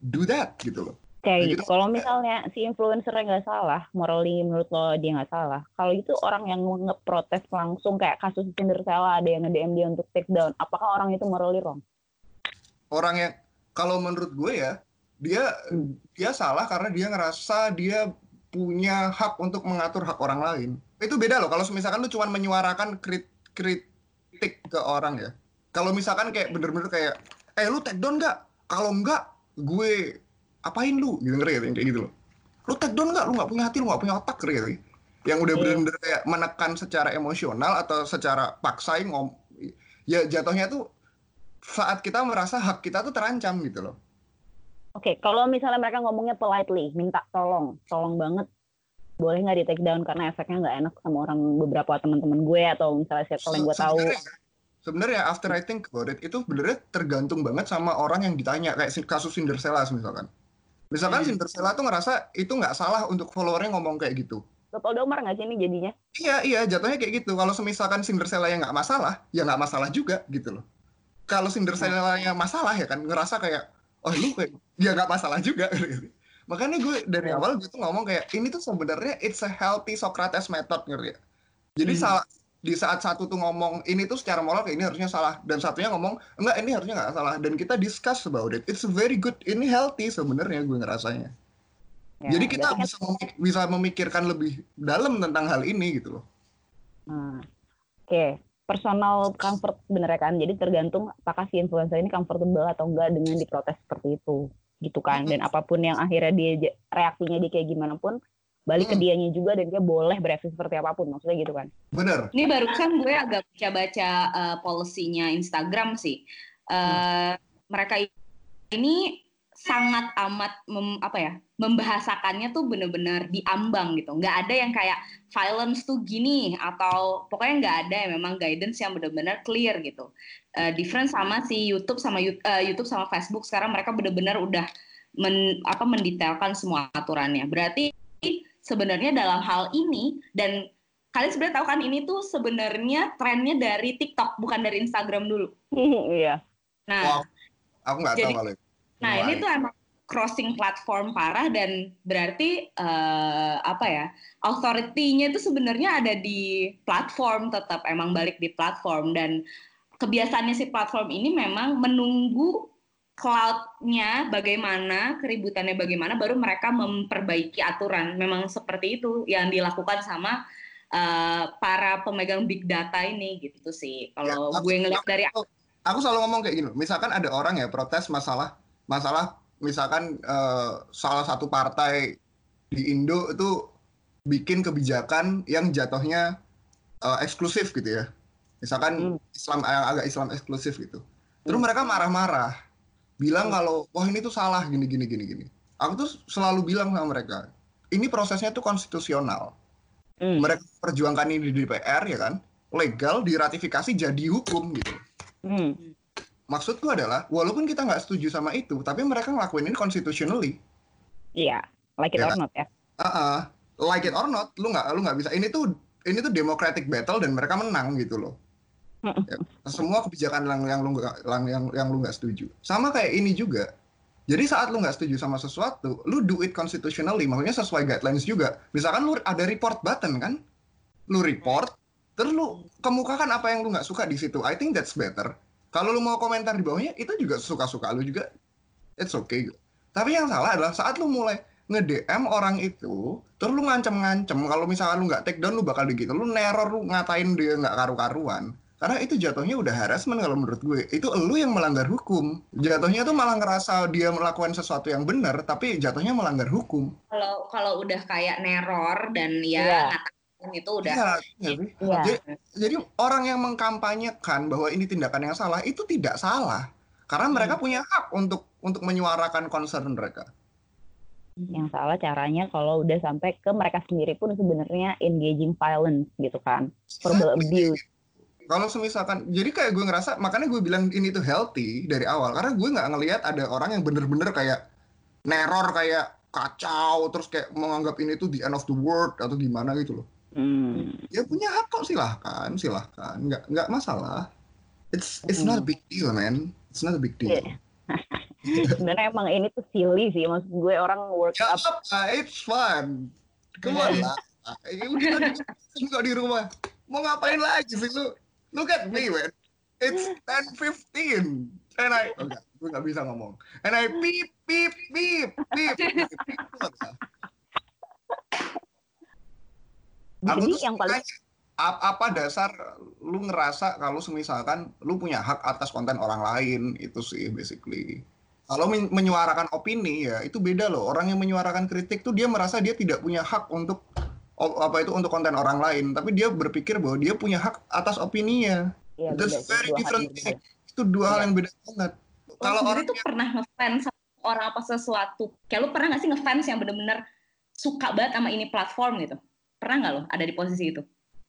do that gitu loh. Kayak gitu. Kalau misalnya si influencernya nggak salah, morally menurut lo dia nggak salah. Kalau itu orang yang ngeprotes langsung kayak kasus Cinderella ada yang nge-DM dia untuk take down, apakah orang itu morally wrong? Orang yang kalau menurut gue ya dia Hmm. dia salah karena dia ngerasa dia punya hak untuk mengatur hak orang lain. Itu beda loh. Kalau misalkan lu cuma menyuarakan krit- kritik ke orang ya. Kalau misalkan kayak bener-bener kayak, eh lu take down nggak? Kalau nggak, gue apain lu? Gitu ngerti ya, kayak gitu loh. Lu take down nggak? Lu nggak punya hati, lu nggak punya otak ya? Yang udah Iya. bener-bener kayak menekan secara emosional atau secara paksa ngom ya jatuhnya tuh saat kita merasa hak kita tuh terancam gitu loh. Oke, kalau misalnya mereka ngomongnya politely, minta tolong, tolong banget, boleh nggak di take down karena efeknya nggak enak sama orang beberapa teman-teman gue atau misalnya circle yang gue tahu. Sebenarnya- Sebenarnya after I think about it itu sebenarnya tergantung banget sama orang yang ditanya kayak si- kasus Cinderella misalkan. Misalkan Hmm. Cinderella tuh ngerasa itu nggak salah untuk followernya ngomong kayak gitu. Leopoldo Omar nggak sih ini jadinya? Iya iya jatuhnya kayak gitu. Kalau misalkan Cinderella yang nggak masalah, ya nggak masalah juga gitu loh. Kalau Cinderella yang masalah ya kan ngerasa kayak oh lu kayak ya nggak masalah juga. gitu. Makanya gue dari Iya. awal gue tuh ngomong kayak ini tuh sebenarnya it's a healthy Socrates method ngerti ya. Jadi Hmm. salah di saat satu tuh ngomong ini tuh secara moral kayak ini harusnya salah dan satunya ngomong enggak ini harusnya nggak salah dan kita discuss about it. It's very good. Ini healthy sebenarnya gue ngerasanya. Ya, Jadi kita bisa memik- bisa memikirkan lebih dalam tentang hal ini gitu loh. Nah, Oke, personal comfort sebenarnya kan. Jadi tergantung apakah si influencer ini comfortable atau enggak dengan diprotes seperti itu gitu kan. Dan apa pun yang akhirnya dia reaksinya dia kayak gimana pun balik ke Hmm. dianya juga dan dia boleh bereaksi seperti apa pun maksudnya gitu kan. Bener. Ini barusan gue agak baca-baca uh, policy-nya Instagram sih. Uh, Mereka ini sangat amat mem- apa ya membahasakannya tuh bener-bener diambang gitu. Nggak ada yang kayak violence tuh gini atau pokoknya nggak ada yang memang guidance yang bener-bener clear gitu. Uh, different sama si YouTube sama uh, YouTube sama Facebook sekarang mereka bener-bener udah men, apa mendetailkan semua aturannya. Berarti sebenarnya dalam hal ini dan kalian sebenarnya tahu kan ini tuh sebenarnya trennya dari TikTok bukan dari Instagram dulu. Iya. Nah, Wow. Aku nggak tahu kalau nah ini tuh emang crossing platform parah dan berarti eh, apa ya authority-nya itu sebenarnya ada di platform tetap emang balik di platform. Dan kebiasaannya si platform ini memang menunggu cloud-nya bagaimana keributannya bagaimana baru mereka memperbaiki aturan. Memang seperti itu yang dilakukan sama eh, para pemegang big data ini gitu sih. Kalau Ya, aku- gue ngeliat dari Aku selalu ngomong kayak gini. Misalkan ada orang ya protes masalah masalah misalkan eh, salah satu partai di Indo itu bikin kebijakan yang jatuhnya eh, eksklusif gitu ya. Misalkan Islam yang agak Islam eksklusif gitu. Terus mereka marah-marah, bilang kalau wah ini tuh salah gini gini gini gini. Aku tuh selalu bilang sama mereka, ini prosesnya tuh konstitusional. Hmm. Mereka perjuangkan ini di DPR ya kan, legal diratifikasi jadi hukum gitu. Hmm. Maksudku adalah, walaupun kita nggak setuju sama itu, tapi mereka ngelakuin ini constitutionally. Iya, like it Ya or not ya. Ah, like it or not, lu nggak lu nggak bisa. Ini tuh ini tuh democratic battle dan mereka menang gitu loh. Ya, semua kebijakan yang yang lu nggak yang yang, yang lu nggak setuju. Sama kayak ini juga. Jadi saat lu nggak setuju sama sesuatu, lu do it constitutionally, maksudnya sesuai guidelines juga. Misalkan lu ada report button kan, lu report, terus lu kemukakan apa yang lu nggak suka di situ. I think that's better. Kalau lu mau komentar di bawahnya, itu juga suka-suka lu juga. It's okay. gitu. Tapi yang salah adalah saat lu mulai nge-DM orang itu, terus lu ngancem-ngancem, kalau misalkan lu nggak take down, lu bakal begitu. Lu neror, lu ngatain dia nggak karu-karuan. Karena itu jatuhnya udah harassment kalau menurut gue. Itu lu yang melanggar hukum. Jatuhnya tuh malah ngerasa dia melakukan sesuatu yang benar, tapi jatuhnya melanggar hukum. kalau kalau udah kayak neror dan ya Iya. Itu udah Iya, iya sih. Iya. Jadi, jadi orang yang mengkampanyekan bahwa ini tindakan yang salah itu tidak salah. Karena mereka punya hak untuk untuk menyuarakan concern mereka. Yang salah caranya kalau udah sampai ke mereka sendiri pun sebenarnya engaging violence gitu kan. Verbal abuse. Kalau semisalkan, jadi kayak gue ngerasa, makanya gue bilang ini tuh healthy dari awal. Karena gue nggak ngelihat ada orang yang bener-bener kayak neror kayak kacau, terus kayak menganggap ini tuh the end of the world atau gimana gitu loh. Hmm. Ya punya hak kok silahkan, silahkan, nggak nggak masalah. It's it's not a big deal man, it's not a big deal. Iya. Sebenarnya emang ini tuh silly sih. Maksud gue orang work Ya up. apa, it's fun. Come on lah. Ya udah juga di rumah. Mau ngapain lagi sih lu? Look at me, man. It's 10.15. And I, oh, enggak, gue nggak bisa ngomong. And I beep, beep, beep, beep. Aku Jadi tuh yang paling apa dasar lu ngerasa kalau semisalkan lu punya hak atas konten orang lain itu sih basically. Kalau men- menyuarakan opini ya itu beda loh. Orang yang menyuarakan kritik tuh dia merasa dia tidak punya hak untuk apa itu untuk konten orang lain, tapi dia berpikir bahwa dia punya hak atas opininya. ya, That's beda, very dua hal different thing. Itu dua hal Iya. yang beda banget. Lo Kalau orang tuh pernah ngefans sama orang apa sesuatu kayak lu pernah nggak sih ngefans yang bener-bener suka banget sama ini platform gitu pernah nggak lo ada di posisi itu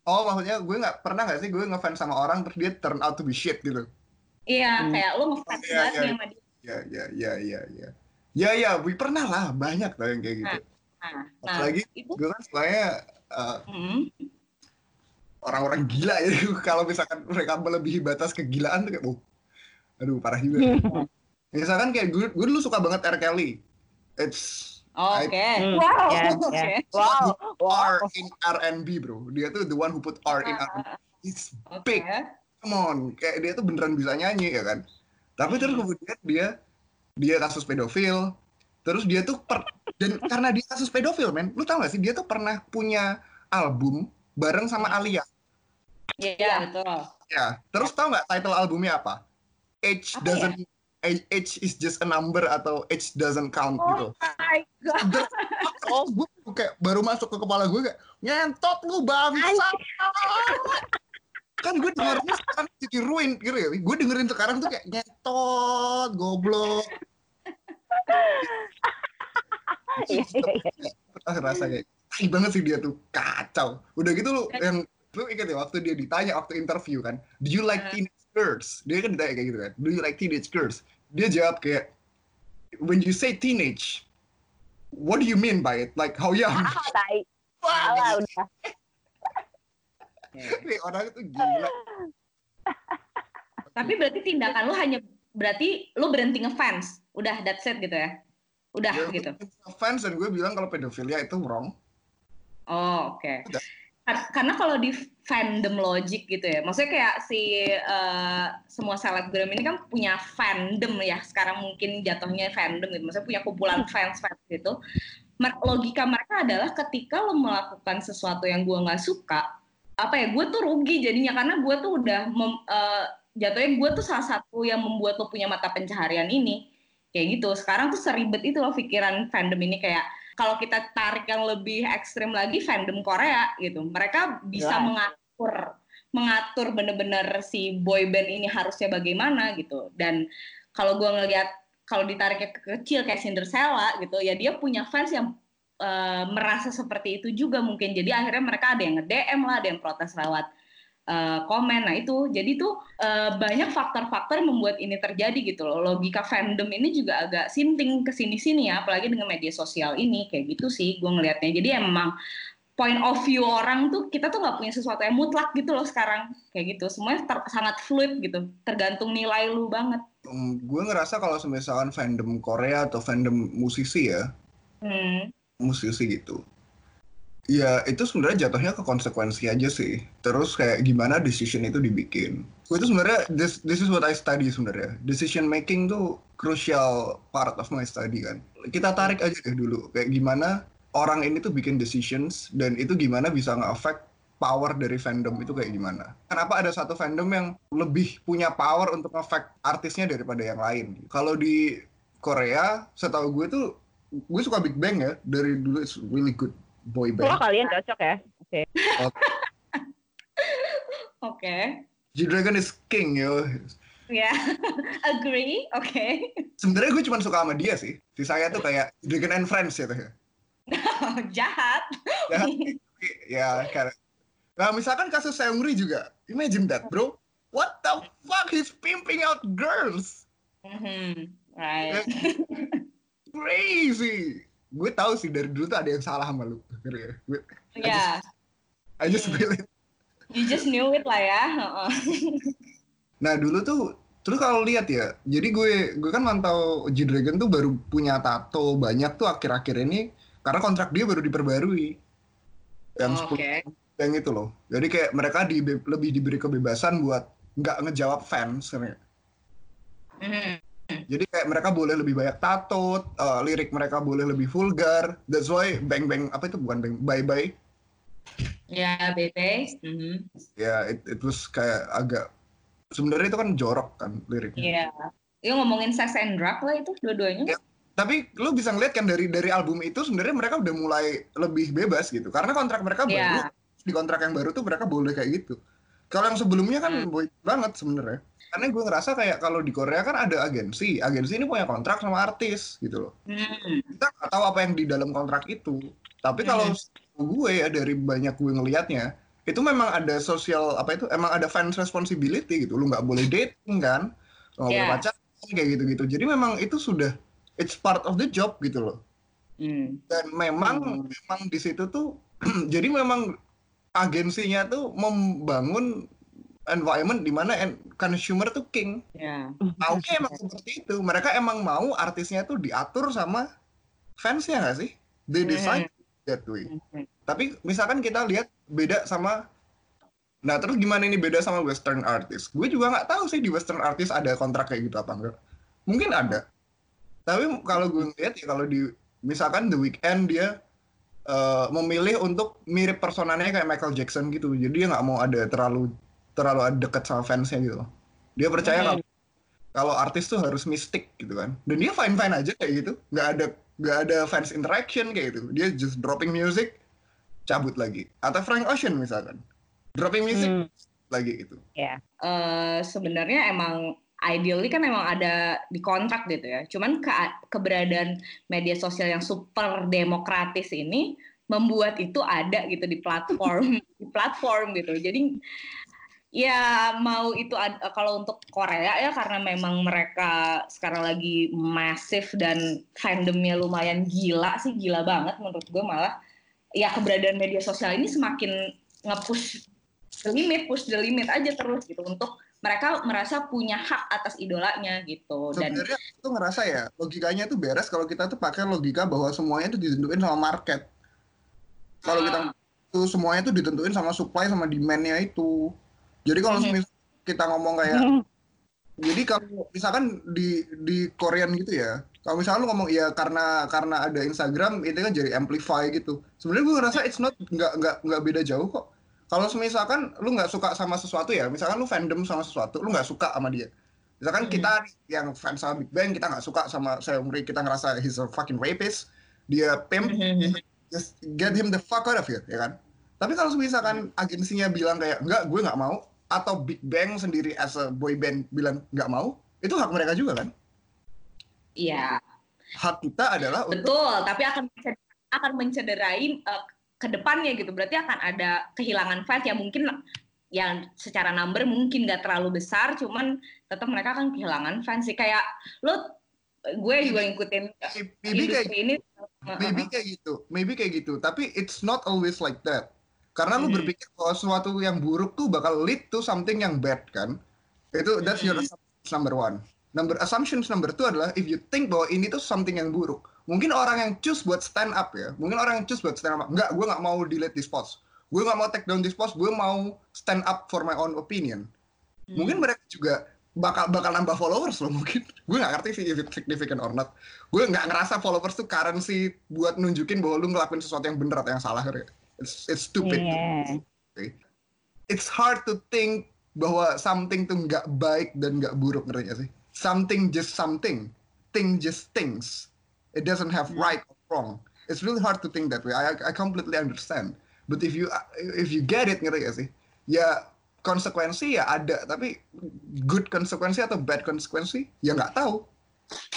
oh maksudnya gue nggak pernah nggak sih gue ngefans sama orang terus dia turn out to be shit gitu. iya Hmm. kayak lu ngefans Iya, banget iya. sama dia Ya ya ya ya ya. Ya ya, gue pernah lah banyak tuh yang kayak gitu. nah, nah Apalagi itu gue kan uh, hmm, orang-orang gila ya kalau misalkan mereka melebihi batas kegilaan tuh kayak oh, aduh parah juga misalkan kayak gue, gue dulu suka banget R. Kelly it's oke. Hmm, wow. Ya, oke. Ya. Wow, wow. R in R&B bro. Dia tuh the one who put R in R&B it's oke. big. Come on. Kayak dia tuh beneran bisa nyanyi ya kan? Tapi terus kemudian dia dia kasus pedofil. Terus dia tuh per, dan karena dia kasus pedofil men lu tau gak sih? Dia tuh pernah punya album bareng sama Alia. Iya, betul. Ya, terus tau nggak title albumnya apa? Age Apa doesn't age, age is just a number atau age doesn't count gitu. Oh my god. Dan- oh, gue kayak baru masuk ke kepala gue kayak ngentot lu bangsa. kan gue dengernya sekarang jadi ruin gitu ya. Gue dengerin sekarang tuh kayak ngentot, goblok. Iya, iya, iya. Rasa kayak tai banget sih dia tuh kacau. Udah gitu lu yang lu inget ya waktu dia ditanya waktu interview kan, do you like teenage girls? Dia kan ditanya kayak gitu kan, do you like teenage girls? Dia jawab kayak, when you say teenage, what do you mean by it? Like how young? Ah, tai. Wah, udah. nih orang itu gila. Tapi berarti tindakan lu hanya berarti lu berhenti ngefans. Udah that's it gitu ya. Udah Dia gitu. fans dan gue bilang kalau pedofilia itu wrong. Oh, oke. Udah. Kar- Karena kalau di fandom logic gitu ya, maksudnya kayak si eh, semua selebgram ini kan punya fandom ya. Sekarang mungkin jatuhnya fandom gitu, maksudnya punya kumpulan fans fans gitu. Logika mereka adalah ketika lo melakukan sesuatu yang gua nggak suka, apa ya, gue tuh rugi jadinya karena gue tuh udah mem- eh, jatuhnya gue tuh salah satu yang membuat lo punya mata pencaharian ini kayak gitu. Sekarang tuh seribet itu loh pikiran fandom ini kayak kalau kita tarik yang lebih ekstrim lagi fandom Korea gitu. Mereka bisa Jelas. mengatur mengatur bener-bener si boy band ini harusnya bagaimana gitu. Dan kalau gua ngelihat kalau ditariknya ke kecil kayak Cinderella gitu ya dia punya fans yang eh, merasa seperti itu juga mungkin. Jadi akhirnya mereka ada yang nge-DM lah ada yang protes lewat eh, komen. Nah itu jadi tuh eh, banyak faktor-faktor yang membuat ini terjadi gitu loh. Logika fandom ini juga agak sinting ke sini-sini ya apalagi dengan media sosial ini. Kayak gitu sih gue ngelihatnya jadi emang point of view orang tuh kita tuh nggak punya sesuatu yang mutlak gitu loh sekarang. Kayak gitu. Semuanya ter- sangat fluid gitu. Tergantung nilai lu banget. Hmm, gue ngerasa kalau misalkan fandom Korea atau fandom musisi ya, hmm. musisi gitu. Ya itu sebenarnya jatuhnya ke konsekuensi aja sih. Terus kayak gimana decision itu dibikin. Itu sebenarnya this, this is what I study sebenarnya. Decision making tuh crucial part of my study kan. Kita tarik aja deh dulu kayak gimana orang ini tuh bikin decisions dan itu gimana bisa nge-affect power dari fandom itu kayak gimana. Kenapa ada satu fandom yang lebih punya power untuk nge-affect artisnya daripada yang lain. Kalau di Korea, setahu gue tuh gue suka Big Bang ya dari dulu it's really good boy Kalau band. kalian cocok ya. oke G-Dragon is king yo. ya agree oke Sebenarnya gue cuma suka sama dia sih. Sisanya tuh kayak Dragon and Friends gitu ya. jahat Ya, tapi ya kayak Nah, misalkan kasus Seungri juga. Imagine that, bro. What the fuck? He's pimping out girls. Mhm, right Crazy. Gue tahu sih dari dulu tuh ada yang salah sama lu. Ngerti ya? Gue- ya I just Hmm. feel it. you just knew it lah ya. Nah dulu tuh, terus kalau lihat ya, jadi gue gue kan mantau G Dragon tuh baru punya tato banyak tuh akhir-akhir ini karena kontrak dia baru diperbarui. Yang 10 oke yang itu loh. Jadi kayak mereka di, lebih diberi kebebasan buat nggak ngejawab fans. sebenarnya. Mhm. Jadi kayak mereka boleh lebih banyak tato, eh, lirik mereka boleh lebih vulgar. That's why Bang Bang apa itu bukan Bang Bye Bye. ya bete Mhm. Ya it, it was kayak agak sebenarnya itu kan jorok kan liriknya. Iya. Itu ngomongin sex and drug lah itu dua-duanya. Iya. Tapi lu bisa ngeliat kan dari dari album itu sebenarnya mereka udah mulai lebih bebas gitu. Karena kontrak mereka baru Iya. di kontrak yang baru tuh mereka boleh kayak gitu. Kalau yang sebelumnya kan Hmm. boy banget sebenarnya. Karena gue ngerasa kayak kalau di Korea kan ada agensi, agensi ini punya kontrak sama artis gitu loh. Hmm. Kita nggak tahu apa yang di dalam kontrak itu. Tapi kalau gue ya dari banyak gue ngelihatnya, itu memang ada sosial apa itu, emang ada fans responsibility gitu. Lu nggak boleh dating kan, nggak boleh Iya. pacaran kayak gitu-gitu. Jadi memang itu sudah it's part of the job gitu loh Hmm. dan memang Hmm. memang di situ tuh jadi memang agensinya tuh membangun environment di mana consumer tuh king. Ya. maunya emang seperti itu. Mereka emang mau artisnya tuh diatur sama fansnya nggak sih? They decide that way. Mhm. tapi misalkan kita lihat beda sama nah terus gimana ini beda sama western artist? Gue juga nggak tahu sih di western artist ada kontrak kayak gitu apa enggak mungkin ada. Tapi kalau gue ngeliat ya kalau di misalkan The Weeknd dia uh, memilih untuk mirip personanya kayak Michael Jackson gitu. Jadi dia nggak mau ada terlalu terlalu dekat sama fansnya gitu. Dia percaya Hmm. kalau kalau artis tuh harus mistik gitu kan. Dan dia fine fine aja kayak gitu. Nggak ada nggak ada fans interaction kayak gitu. Dia just dropping music, cabut lagi. Atau Frank Ocean misalkan, dropping music Hmm, lagi gitu. ya. eh, sebenarnya emang ideally kan emang ada di kontrak gitu ya. Cuman ke, keberadaan media sosial yang super demokratis ini membuat itu ada gitu di platform di platform gitu. Jadi ya mau itu ad- kalau untuk Korea ya karena memang mereka sekarang lagi masif dan fandomnya lumayan gila sih gila banget menurut gue malah ya keberadaan media sosial ini semakin nge-push the limit, push the limit aja terus gitu untuk mereka merasa punya hak atas idolanya gitu dan Sebenarnya tuh ngerasa ya logikanya tuh beres kalau kita tuh pakai logika bahwa semuanya tuh ditentuin sama market. Kalau kita tuh semuanya tuh ditentuin sama supply sama demand-nya itu. Jadi kalau Mhm. semis- kita ngomong kayak Hmm. jadi kalau misalkan di di Korean gitu ya. Kalau misalkan lu ngomong ya karena karena ada Instagram itu kan jadi amplify gitu. Sebenarnya gue ngerasa it's not nggak nggak nggak beda jauh kok. Kalau misalkan lu nggak suka sama sesuatu ya, misalkan lu fandom sama sesuatu, lu nggak suka sama dia. Misalkan Hmm. kita yang fans sama Big Bang, kita nggak suka sama Seungri, kita ngerasa he's a fucking rapist, dia pimp, Mhm. just get him the fuck out of here, ya kan? Tapi kalau misalkan agensinya bilang kayak enggak, gue nggak mau, atau Big Bang sendiri as a boy band bilang nggak mau, itu hak mereka juga kan? Iya, Hak kita adalah untuk betul, tapi akan akan mencederai eh, ke depannya gitu. Berarti akan ada kehilangan fans yang mungkin yang secara number mungkin nggak terlalu besar, cuman tetap mereka akan kehilangan fans sih. Kayak lo, gue juga ngikutin maybe kayak ini. maybe kayak gitu, maybe kayak gitu. Tapi it's not always like that. Karena lu Mhm. berpikir bahwa sesuatu yang buruk tuh bakal lead to something yang bad kan? Itu that's your Mhm. assumptions number one. Number assumptions number two adalah if you think bahwa ini tuh something yang buruk. Mungkin orang yang choose buat stand up ya. Mungkin orang yang choose buat stand up. Enggak, gue nggak mau delete this post. Gue nggak mau take down this post. Gue mau stand up for my own opinion. Hmm. Mungkin mereka juga bakal bakal nambah followers loh mungkin. Gue nggak ngerti sih if it's significant or not. Gue nggak ngerasa followers tuh currency buat nunjukin bahwa lu ngelakuin sesuatu yang bener atau yang salah. Kayak. It's, it's stupid. Iya. It's hard to think bahwa something tuh nggak baik dan nggak buruk ngerti nggak sih? Something just something. Thing just things. It doesn't have Hmm. right or wrong. It's really hard to think that way. I I completely understand. But if you if you get it ngerti gak sih? Ya konsekuensi ya ada, tapi good konsekuensi atau bad konsekuensi ya nggak tahu.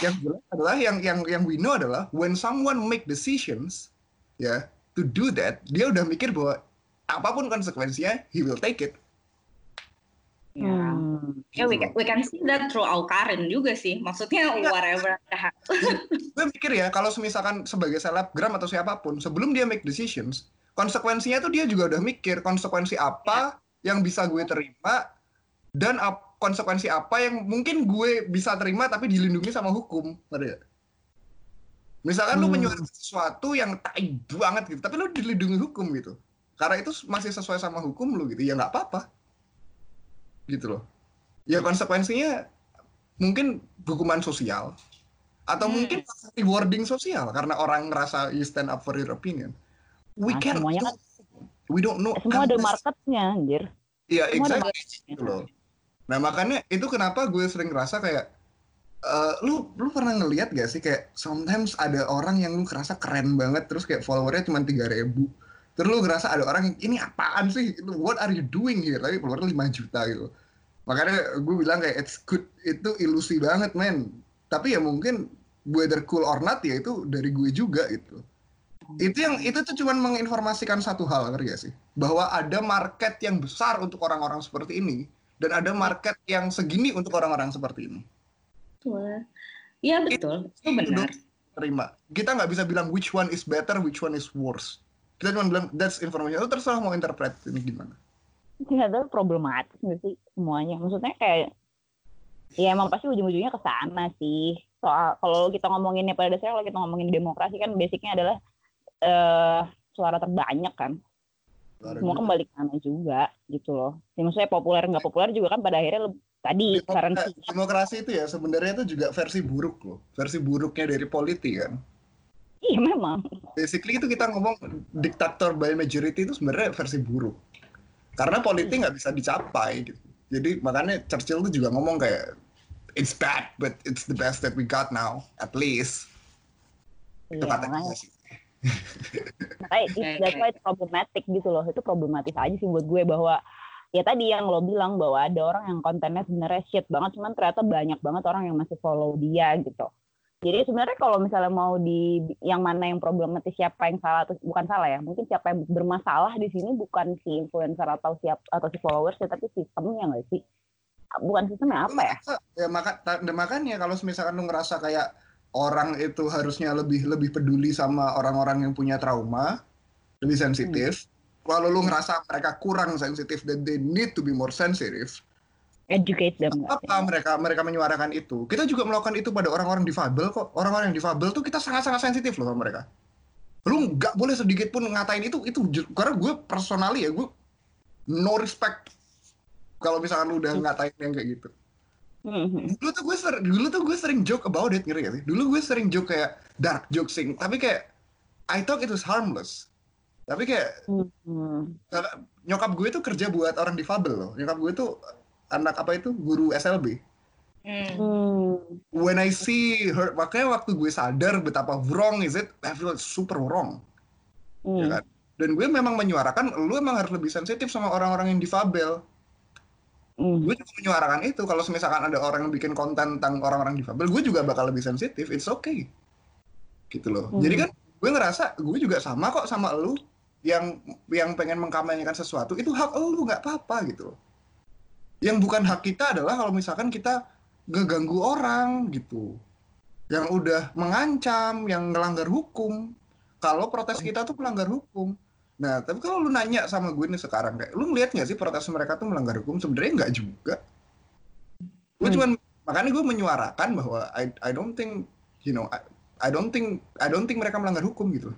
Yang jelas adalah yang yang yang we know adalah when someone make decisions ya to do that, dia udah mikir bahwa apa pun konsekuensinya, he will take it. Ya. Hmm. Ya, we can, we can see that through Karin juga sih. Maksudnya Iya. whatever. gue mikir ya kalau misalkan sebagai selebgram atau siapa pun sebelum dia make decisions konsekuensinya tuh dia juga udah mikir konsekuensi apa yang bisa gue terima dan ap- konsekuensi apa yang mungkin gue bisa terima tapi dilindungi sama hukum ngerti misalkan lu Hmm. menyuarakan sesuatu yang tai banget gitu tapi lu dilindungi hukum gitu karena itu masih sesuai sama hukum lu gitu ya nggak apa-apa gitu loh ya konsekuensinya mungkin hukuman sosial atau Hmm. mungkin rewarding sosial karena orang ngerasa you stand up for your opinion. We Nah, can semuanya kan- we don't know. Semua ada every- marketnya, anjir. Iya, ada exactly gitu loh. Nah makanya itu kenapa gue sering ngerasa kayak eh, lu lu pernah ngelihat gak sih kayak sometimes ada orang yang lu ngerasa keren banget terus kayak followernya cuma tiga ribu. Terus lu ngerasa ada orang yang ini apaan sih? What are you doing here? Tapi followernya 5 juta gitu. Makanya gue bilang kayak it's good. Itu ilusi banget men. Tapi ya mungkin whether cool or not ya itu dari gue juga gitu. Itu yang itu tuh cuman menginformasikan satu hal ngerti gak sih? Bahwa ada market yang besar untuk orang-orang seperti ini dan ada market yang segini untuk orang-orang seperti ini Iya betul, itu benar. terima kita nggak bisa bilang which one is better which one is worse kita cuma bilang that's information lu terserah mau interpret ini gimana Ternyata problematis nggak sih semuanya. Maksudnya kayak ya emang pasti ujung-ujungnya ke sana sih. Soal kalau kita ngomonginnya pada dasarnya kalau kita ngomongin demokrasi kan basicnya adalah eh suara terbanyak kan. Semua kembali ke sana juga gitu loh. Ya, maksudnya populer nggak populer juga kan pada akhirnya lebih- tadi Demokrasi, currency. demokrasi itu ya sebenarnya itu juga versi buruk loh versi buruknya dari politik kan Iya memang. Basically itu kita ngomong diktator by majority itu sebenarnya versi buruk. Karena politik nggak bisa dicapai gitu. Jadi makanya Churchill tuh juga ngomong kayak it's bad but it's the best that we got now at least. Itu Iya, kata makanya, dia sih. makanya it- Oke, that's why it's problematic gitu loh. Itu problematis aja sih buat gue bahwa ya tadi yang lo bilang bahwa ada orang yang kontennya sebenarnya shit banget, cuman ternyata banyak banget orang yang masih follow dia gitu. Jadi sebenarnya kalau misalnya mau di yang mana yang problematis siapa yang salah atau bukan salah ya, mungkin siapa yang bermasalah di sini bukan si influencer atau siap atau si followers ya, tapi sistemnya nggak sih? Bukan sistemnya apa ya? Ya maka makanya kalau misalkan lu ngerasa kayak orang itu harusnya lebih lebih peduli sama orang-orang yang punya trauma, lebih sensitif. Kalau lu ngerasa mereka kurang sensitif dan they need to be more sensitive, Educate them. apa mereka mereka menyuarakan itu? Kita juga melakukan itu pada orang-orang difabel kok. Orang-orang yang difabel tuh kita sangat-sangat sensitif loh sama mereka. Lu nggak boleh sedikit pun ngatain itu itu karena gue personally ya gue no respect kalau misalkan lu udah ngatain yang kayak gitu. Mhm. dulu tuh gue sering dulu tuh gue sering joke about it ngerti gak sih dulu gue sering joke kayak dark jokesing tapi kayak I thought it was harmless tapi kayak kalau- nyokap gue tuh kerja buat orang difabel loh nyokap gue tuh anak apa itu guru SLB Hmm. Hmm. when I see her makanya waktu gue sadar betapa wrong is it I feel super wrong Hmm. ya kan dan gue memang menyuarakan lu emang harus lebih sensitif sama orang-orang yang difabel Hmm. gue juga menyuarakan itu kalau misalkan ada orang yang bikin konten tentang orang-orang difabel gue juga bakal lebih sensitif it's okay gitu loh Hmm. jadi kan gue ngerasa gue juga sama kok sama lu yang yang pengen mengkampanyekan sesuatu itu hak lu nggak apa-apa gitu loh yang bukan hak kita adalah kalau misalkan kita ngeganggu orang gitu yang udah mengancam yang ngelanggar hukum kalau protes kita tuh melanggar hukum Nah, tapi kalau lu nanya sama gue nih sekarang kayak, lu ngeliat nggak sih protes mereka tuh melanggar hukum? Sebenarnya nggak juga. Gue Hmm. cuman makanya gue menyuarakan bahwa I I don't think you know I, I don't think I don't think mereka melanggar hukum gitu.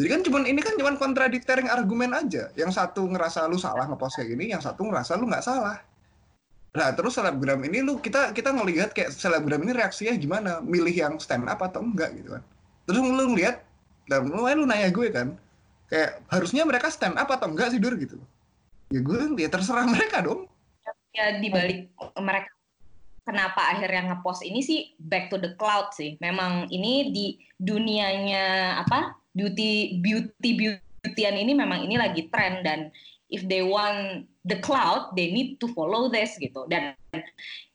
Jadi kan cuman ini kan cuman contradicting argumen aja. Yang satu ngerasa lu salah ngepost kayak gini, yang satu ngerasa lu nggak salah. Nah, terus selebgram ini lu kita kita ngelihat kayak selebgram ini reaksinya gimana? Milih yang stand up atau enggak gitu kan. Terus lu ngeliat dan lu lu nanya gue kan, kayak harusnya mereka stand up atau enggak sih Dur gitu. Ya gue ya terserah mereka dong. ya di balik mereka kenapa akhirnya ngepost ini sih back to the cloud sih. Memang ini di dunianya apa beauty beauty beautyan ini memang ini lagi tren dan if they want the cloud they need to follow this gitu. Dan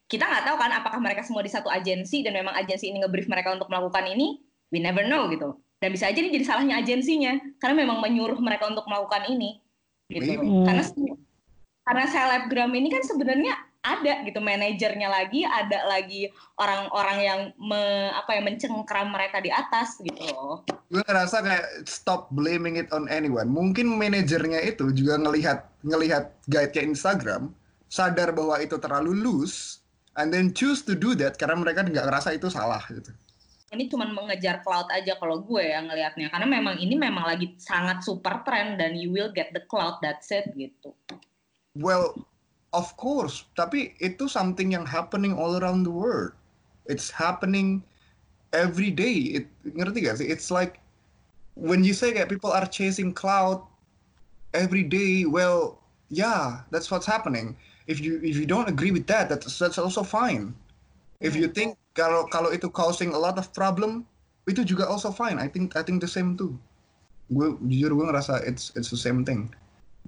kita nggak tahu kan apakah mereka semua di satu agensi dan memang agensi ini nge-brief mereka untuk melakukan ini we never know gitu. Dan bisa aja ini jadi salahnya agensinya karena memang menyuruh mereka untuk melakukan ini gitu. Maybe. karena karena selebgram ini kan sebenarnya ada gitu manajernya lagi ada lagi orang-orang yang me, apa ya mencengkram mereka di atas gitu loh Gue ngerasa kayak stop blaming it on anyone. Mungkin manajernya itu juga ngelihat ngelihat guide-nya Instagram, sadar bahwa itu terlalu loose, and then choose to do that karena mereka nggak ngerasa itu salah gitu. ini cuma mengejar cloud aja kalau gue yang ngelihatnya karena memang ini memang lagi sangat super trend dan you will get the cloud that's it gitu Well, of course, tapi itu something yang happening all around the world. It's happening every day. It, ngerti gak sih? It's like when you say that people are chasing cloud every day. Well, yeah, that's what's happening. If you if you don't agree with that, that's that's also fine. If you hmm. think kalau kalau itu causing a lot of problem, itu juga also fine. I think I think the same too. Gue jujur gue ngerasa it's it's the same thing.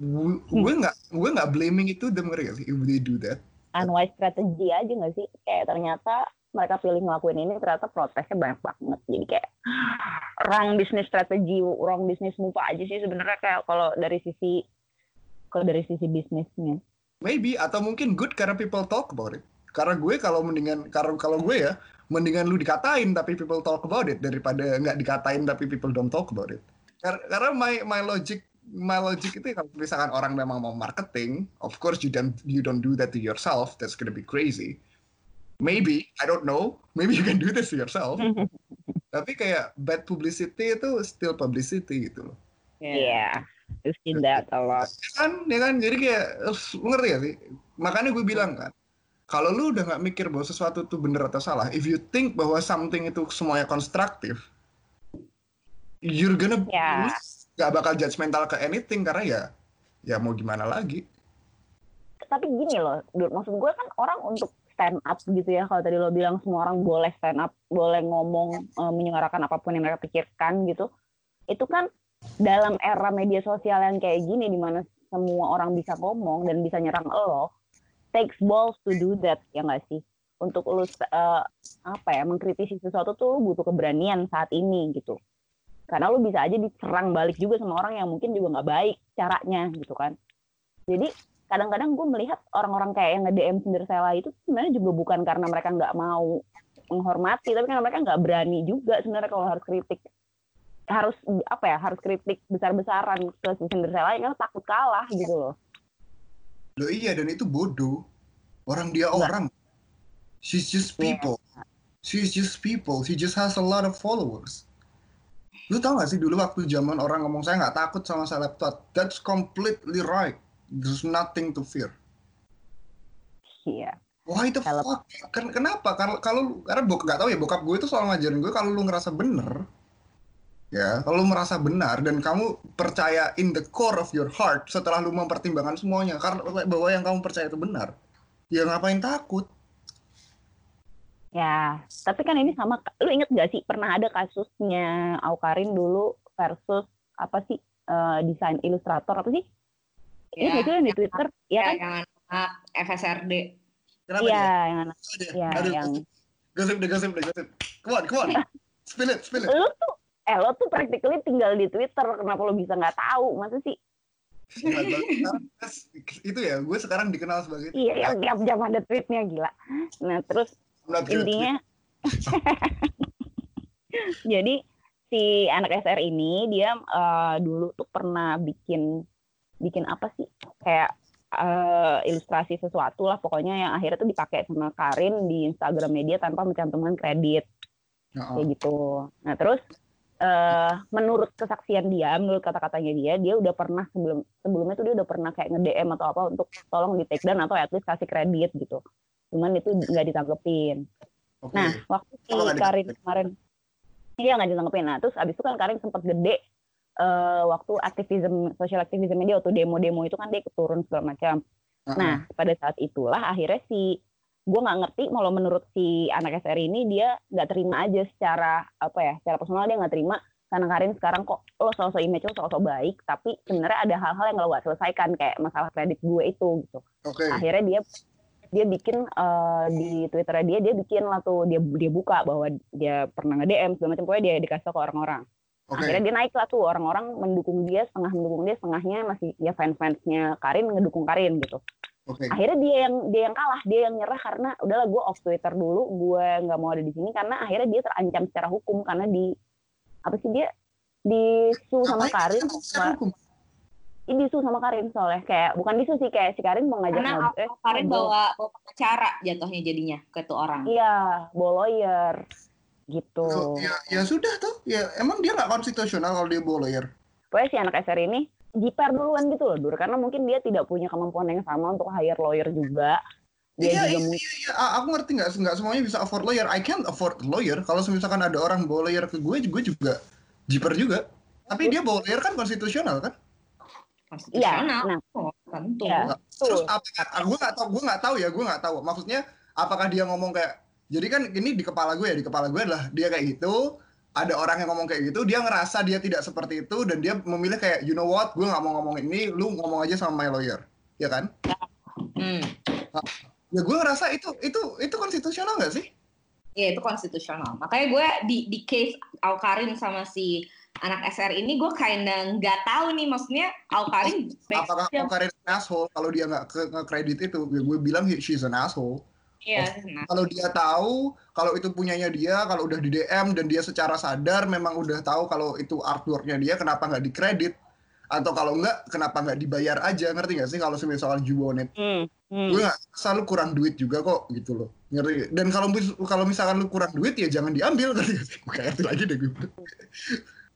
Gue gue nggak gue nggak blaming itu ngerti gak sih if they do that. unwise strategy aja nggak sih? Kayak ternyata mereka pilih ngelakuin ini ternyata protesnya banyak banget. Jadi kayak wrong business strategy, wrong business move aja sih sebenarnya kayak kalau dari sisi kalau dari sisi bisnisnya. Maybe atau mungkin good karena people talk about it. Karena gue kalau mendingan kalau kalau gue ya mendingan lu dikatain tapi people talk about it daripada nggak dikatain tapi people don't talk about it. Kar- Karena my my logic my logic itu kalau misalkan orang memang mau marketing, of course you don't you don't do that to yourself. That's gonna be crazy. Maybe I don't know. Maybe you can do this to yourself. tapi kayak bad publicity itu still publicity gitu loh. Iya, yeah, I've seen that a lot. Ya kan, ya kan. Jadi kayak, lu ngerti gak sih? Makanya gue bilang kan, kalau lu udah nggak mikir bahwa sesuatu itu bener atau salah, if you think bahwa something itu semuanya konstruktif, you're gonna Ya. Nggak bakal judgmental ke anything karena ya ya mau gimana lagi tapi gini loh, Dur, maksud gue kan orang untuk stand up gitu ya. Kalau tadi lo bilang semua orang boleh stand up, boleh ngomong, eh, menyuarakan apa pun yang mereka pikirkan gitu. Itu kan dalam era media sosial yang kayak gini, di mana semua orang bisa ngomong dan bisa nyerang lo, takes balls to do that, ya nggak sih? Untuk lo eh, apa ya, mengkritisi sesuatu tuh butuh keberanian saat ini gitu. Karena lo bisa aja diserang balik juga sama orang yang mungkin juga nggak baik caranya gitu kan. Jadi kadang-kadang gue melihat orang-orang kayak yang nge-DM Cinderella itu sebenarnya juga bukan karena mereka nggak mau menghormati, tapi karena mereka nggak berani juga sebenarnya kalau harus kritik harus apa ya harus kritik besar-besaran ke si Cinderella yang takut kalah gitu loh. Loh iya dan itu bodoh. Orang dia Enggak. orang. She's just Iya. people. She's just people. She just has a lot of followers. Lu tau gak sih dulu waktu zaman orang ngomong saya nggak takut sama selebtot. That's completely right. There's nothing to fear. Iya. Why the Seleb- fuck? Ken- kenapa? Kalau kalau karena bok nggak tahu ya bokap gue itu selalu ngajarin gue kalau lu ngerasa bener, ya kalau lu merasa benar dan kamu percaya in the core of your heart setelah lu mempertimbangkan semuanya karena bahwa yang kamu percaya itu benar, ya ngapain takut? Ya, tapi kan ini sama, lu inget gak sih pernah ada kasusnya Aukarin dulu versus apa sih eh, desain ilustrator apa sih? Ini Ya, nggak sih yang di Twitter, ya ya, kan? yang anak FSRD. Kenapa Iya, dia? yang anak ya, aduh, yang gosip deh, gosip deh, gosip. Come on, come on. Spill it, spill it. lu tuh eh lo tuh practically tinggal di Twitter kenapa lo bisa nggak tahu masa sih itu ya, gue sekarang dikenal sebagai iya yang tiap jam ada tweetnya gila nah terus. Intinya jadi si anak SR ini dia eh, dulu tuh pernah bikin bikin apa sih kayak eh, ilustrasi sesuatu lah pokoknya yang akhirnya tuh dipakai sama Karin di Instagram media tanpa mencantumkan kredit kayak gitu. Nah terus eh menurut kesaksian dia, menurut kata-katanya dia, dia udah pernah sebelum sebelumnya tuh dia udah pernah kayak nge-DM atau apa untuk tolong di take down atau at least kasih kredit gitu. Cuman itu nggak ditanggepin. Oke. Nah waktu si Oh, Karin kemarin, iya nggak ditanggepin. Nah terus abis itu kan Karin sempat gede eh waktu aktivisme, social activism dia waktu demo-demo itu kan dia turun segala macam. Heeh. Nah, pada saat itulah akhirnya si gue nggak ngerti malah menurut si anak SR ini dia nggak terima aja secara apa ya secara personal dia nggak terima karena Karin sekarang kok lo sosok image lo sosok baik tapi sebenarnya ada hal-hal yang lo gak selesaikan kayak masalah kredit gue itu gitu Oke. akhirnya dia dia bikin eh, di Twitter dia dia bikin lah tuh dia dia buka bahwa dia pernah nge DM segala macam pokoknya dia dikasih ke orang-orang Oke. akhirnya dia naik lah tuh orang-orang mendukung dia setengah mendukung dia setengahnya masih ya fans-fansnya Karin ngedukung Karin gitu Oke. akhirnya dia yang dia yang kalah dia yang nyerah karena udahlah gue off Twitter dulu gue nggak mau ada di sini karena akhirnya dia terancam secara hukum karena di apa sih dia disu sama Karin hukum? Ini disu sama Karin soalnya kayak bukan disu sih kayak si Karin mau ngajak Karena ngobrol- eh, Karin ngobrol. bawa bawa pengacara jatuhnya jadinya ke tuh orang. iya bawa lawyer gitu So, ya, ya sudah tuh. Ya emang dia nggak konstitusional kalau dia bawa lawyer. pokoknya si anak SR ini jiper duluan gitu loh Dur karena mungkin dia tidak punya kemampuan yang sama untuk hire lawyer juga dia Iya, juga iya, mungkin iya, iya. Aku ngerti nggak nggak semuanya bisa afford lawyer. I can't afford lawyer. Kalau misalkan ada orang bawa lawyer ke gue, gue juga jiper juga. Tapi dia bawa lawyer kan konstitusional kan? Konstitusional. Iya, nah. Oh, tentu. Iya. Terus Betul. apa? Gue nggak tahu. Gue nggak tahu ya. Gue nggak tahu. Maksudnya apakah dia ngomong kayak jadi kan ini di kepala gue ya di kepala gue adalah dia kayak gitu ada orang yang ngomong kayak gitu dia ngerasa dia tidak seperti itu dan dia memilih kayak you know what gue nggak mau ngomong ini lu ngomong aja sama my lawyer ya kan Hmm. ya gue ngerasa itu itu itu konstitusional nggak sih Iya itu konstitusional. Makanya gue di di case Aukarin sama si anak SR ini gue kinda nggak tahu nih maksudnya Aukarin apakah backstreet- Karin asshole kalau dia nggak ke kredit itu? Ya gue bilang he- she's an asshole. Iya, nah. kalau dia tahu kalau itu punyanya dia kalau udah di DM dan dia secara sadar memang udah tahu kalau itu artworknya dia kenapa nggak dikredit? Atau kalau nggak kenapa nggak dibayar aja? Ngerti nggak sih kalau want it hmm, hmm. gue nggak selalu kurang duit juga kok gitu loh. Ngerti dan kalau kalau misalkan lu kurang duit ya jangan diambil ngerti nggak sih? Gue kayak ngerti lagi deh gue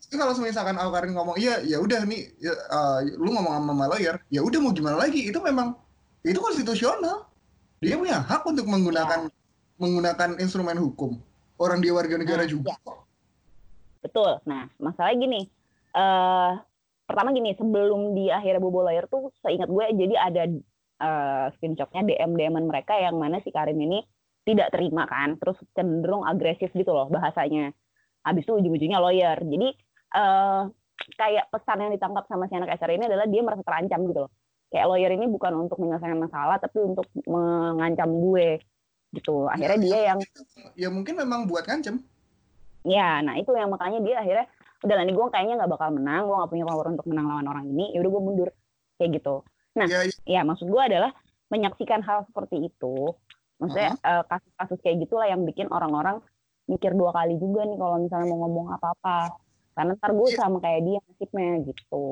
Tapi kalau misalkan Alkarin ngomong iya ya udah nih ya, uh, lu ngomong sama lawyer ya udah mau gimana lagi itu memang itu konstitusional dia punya hak untuk menggunakan menggunakan instrumen hukum orang dia warga negara Hmm, juga kok betul. Nah, masalahnya gini, eh pertama gini, sebelum di akhirnya bobo lawyer tuh seingat gue jadi ada uh, screenshotnya DM DM mereka yang mana si Karim ini tidak terima kan, terus cenderung agresif gitu loh bahasanya. Habis itu ujung-ujungnya lawyer. Jadi uh, kayak pesan yang ditangkap sama si anak SR ini adalah dia merasa terancam gitu loh. Kayak lawyer ini bukan untuk menyelesaikan masalah, tapi untuk mengancam gue gitu. Akhirnya dia yang ya mungkin memang buat ngancam. Ya, nah itu yang makanya dia akhirnya udah lah nih gue kayaknya nggak bakal menang, gue nggak punya power untuk menang lawan orang ini, ya udah gue mundur kayak gitu. Nah, ya, ya. ya maksud gue adalah menyaksikan hal seperti itu, maksudnya uh-huh. uh, kasus-kasus kayak gitulah yang bikin orang-orang mikir dua kali juga nih kalau misalnya mau ngomong apa-apa. Karena ntar gue yeah. sama kayak dia nasibnya gitu.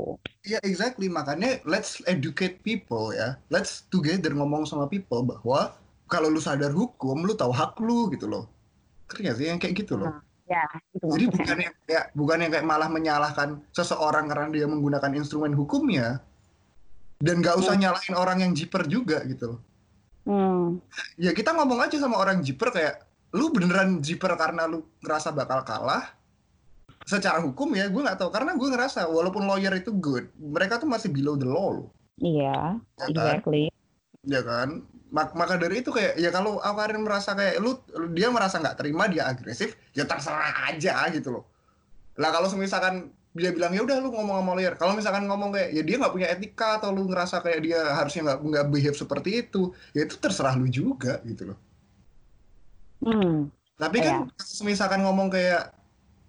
Iya, yeah, exactly. Makanya let's educate people ya. Let's together ngomong sama people bahwa kalau lu sadar hukum, lu tahu hak lu gitu loh. Kerja sih yang kayak gitu loh. Nah Ya, itu Jadi bukan yang kayak bukan yang kayak malah menyalahkan seseorang karena dia menggunakan instrumen hukumnya dan nggak usah hmm. nyalahin orang yang jiper juga gitu. Hmm. Ya kita ngomong aja sama orang jiper kayak lu beneran jiper karena lu ngerasa bakal kalah. Secara hukum ya gue nggak tahu karena gue ngerasa walaupun lawyer itu good, mereka tuh masih below the law loh. Iya, ya exactly. Kan? Ya kan? maka dari itu kayak ya kalau Awkarin merasa kayak lu dia merasa nggak terima dia agresif ya terserah aja gitu loh lah kalau misalkan dia bilang ya udah lu ngomong sama lawyer kalau misalkan ngomong kayak ya dia nggak punya etika atau lu ngerasa kayak dia harusnya nggak nggak behave seperti itu ya itu terserah lu juga gitu loh hmm. tapi kan yeah. misalkan ngomong kayak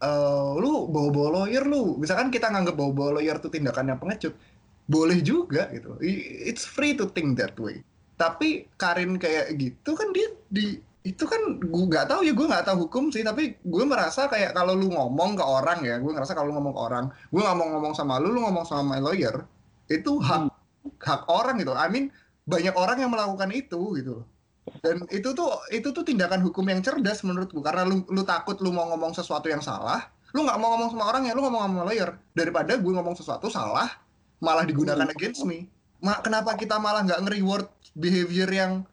uh, lu bawa-bawa lawyer lu. Misalkan kita nganggap bawa-bawa lawyer itu tindakan yang pengecut boleh juga gitu. It's free to think that way. Tapi Karin kayak gitu kan dia di itu kan gue nggak tahu ya gue nggak tahu hukum sih. Tapi gue merasa kayak kalau lu ngomong ke orang ya gue ngerasa kalau lu ngomong ke orang gue nggak mau ngomong sama lu lu ngomong sama my lawyer itu hak hmm. hak orang gitu. I mean banyak orang yang melakukan itu gitu dan itu tuh itu tuh tindakan hukum yang cerdas menurutku. Karena lu lu takut lu mau ngomong sesuatu yang salah lu nggak mau ngomong sama orang ya lu ngomong sama lawyer. Daripada gue ngomong sesuatu salah malah digunakan hmm. against me. Ma, kenapa kita malah nggak nge-reward behavior yang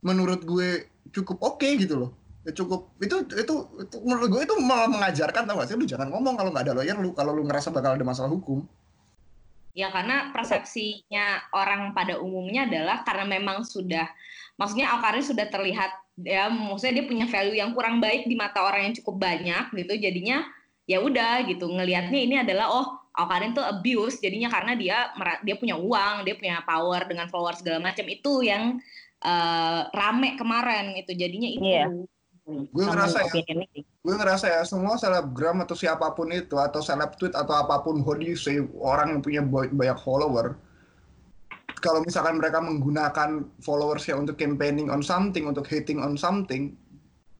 menurut gue cukup oke okay gitu loh. Ya cukup itu, itu itu menurut gue itu malah mengajarkan tau gak sih? Lu jangan ngomong kalau nggak ada lawyer lu kalau lu ngerasa bakal ada masalah hukum. Ya karena persepsinya orang pada umumnya adalah karena memang sudah maksudnya Alkari sudah terlihat ya maksudnya dia punya value yang kurang baik di mata orang yang cukup banyak gitu. Jadinya ya udah gitu ngelihatnya ini adalah oh Alkarin tuh abuse. Jadinya karena dia dia punya uang, dia punya power dengan followers segala macam. Itu yang uh, rame kemarin itu jadinya itu. Iya. Gue ngerasa ya, gue ngerasa ya semua selebgram atau siapa pun itu atau seleb tweet atau apa pun how do you say orang yang punya banyak follower kalau misalkan mereka menggunakan followers ya untuk campaigning on something, untuk hating on something,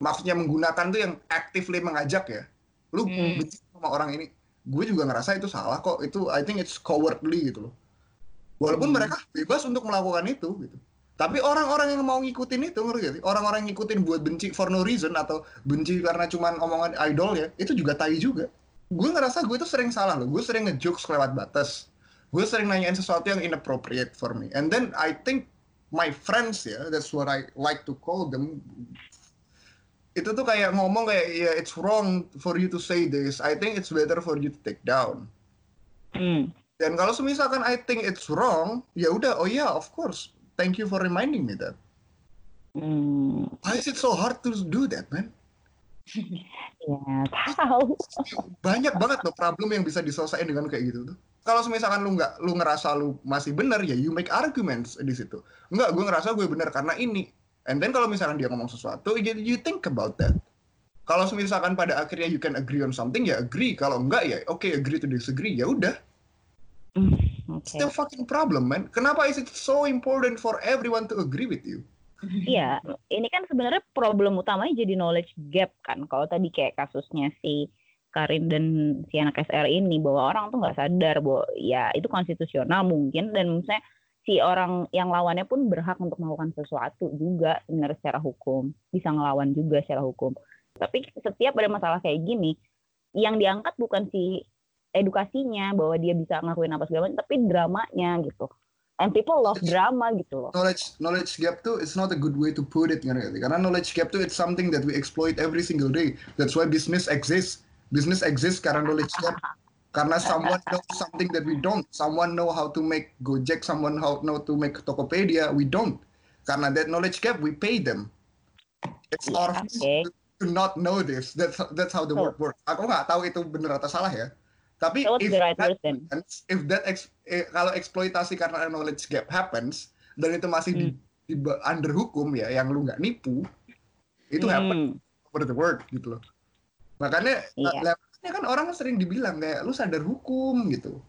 maksudnya menggunakan tuh yang actively mengajak ya. Lu hmm. benci sama orang ini, gue juga ngerasa itu salah kok itu I think it's cowardly gitu loh walaupun hmm. mereka bebas untuk melakukan itu gitu tapi orang-orang yang mau ngikutin itu ngerti sih orang-orang yang ngikutin buat benci for no reason atau benci karena cuman omongan idol ya itu juga tai juga gue ngerasa gue itu sering salah loh gue sering ngejokes lewat batas gue sering nanyain sesuatu yang inappropriate for me and then I think my friends ya that's what I like to call them itu tuh kayak ngomong kayak ya yeah, it's wrong for you to say this. I think it's better for you to take down. Hmm. Dan kalau misalkan I think it's wrong, ya udah oh ya yeah, of course. Thank you for reminding me that. Hmm. Why is it so hard to do that, man? ya tahu. Banyak banget loh problem yang bisa diselesaikan dengan kayak gitu tuh. Kalau misalkan lu nggak lu ngerasa lu masih benar ya you make arguments di situ. Enggak, gue ngerasa gue benar karena ini And then kalau misalkan dia ngomong sesuatu, you, you think about that. Kalau misalkan pada akhirnya you can agree on something, ya agree. Kalau enggak ya oke okay, agree to disagree, ya udah. Mm, okay. Still fucking problem, man. Kenapa is it so important for everyone to agree with you? Iya, ini kan sebenarnya problem utamanya jadi knowledge gap kan. Kalau tadi kayak kasusnya si Karin dan si anak SR ini bahwa orang tuh nggak sadar bahwa ya itu konstitusional mungkin dan misalnya si orang yang lawannya pun berhak untuk melakukan sesuatu juga sebenarnya secara hukum. Bisa ngelawan juga secara hukum. Tapi setiap ada masalah kayak gini yang diangkat bukan si edukasinya bahwa dia bisa ngakuin apa segala macam tapi dramanya gitu. And people love drama gitu loh. knowledge knowledge gap tuh it's not a good way to put it karena knowledge gap tuh it's something that we exploit every single day. That's why business exists Business exists karena knowledge gap. Karena someone know something that we don't. Someone know how to make Gojek, someone how know to make Tokopedia, we don't. Karena that knowledge gap, we pay them. It's Yeah, our okay. fault to not know this. That's that's how the So- world works. Aku nggak tahu itu benar atau salah ya. Tapi So if right that person? happens, if that ex, eh, kalau eksploitasi karena knowledge gap happens dan itu masih di, di ba- under hukum ya, yang lu nggak nipu, itu happen Hmm. over the world gitu loh. Makanya Iya. lah, kan orang sering dibilang kayak lu sadar hukum gitu.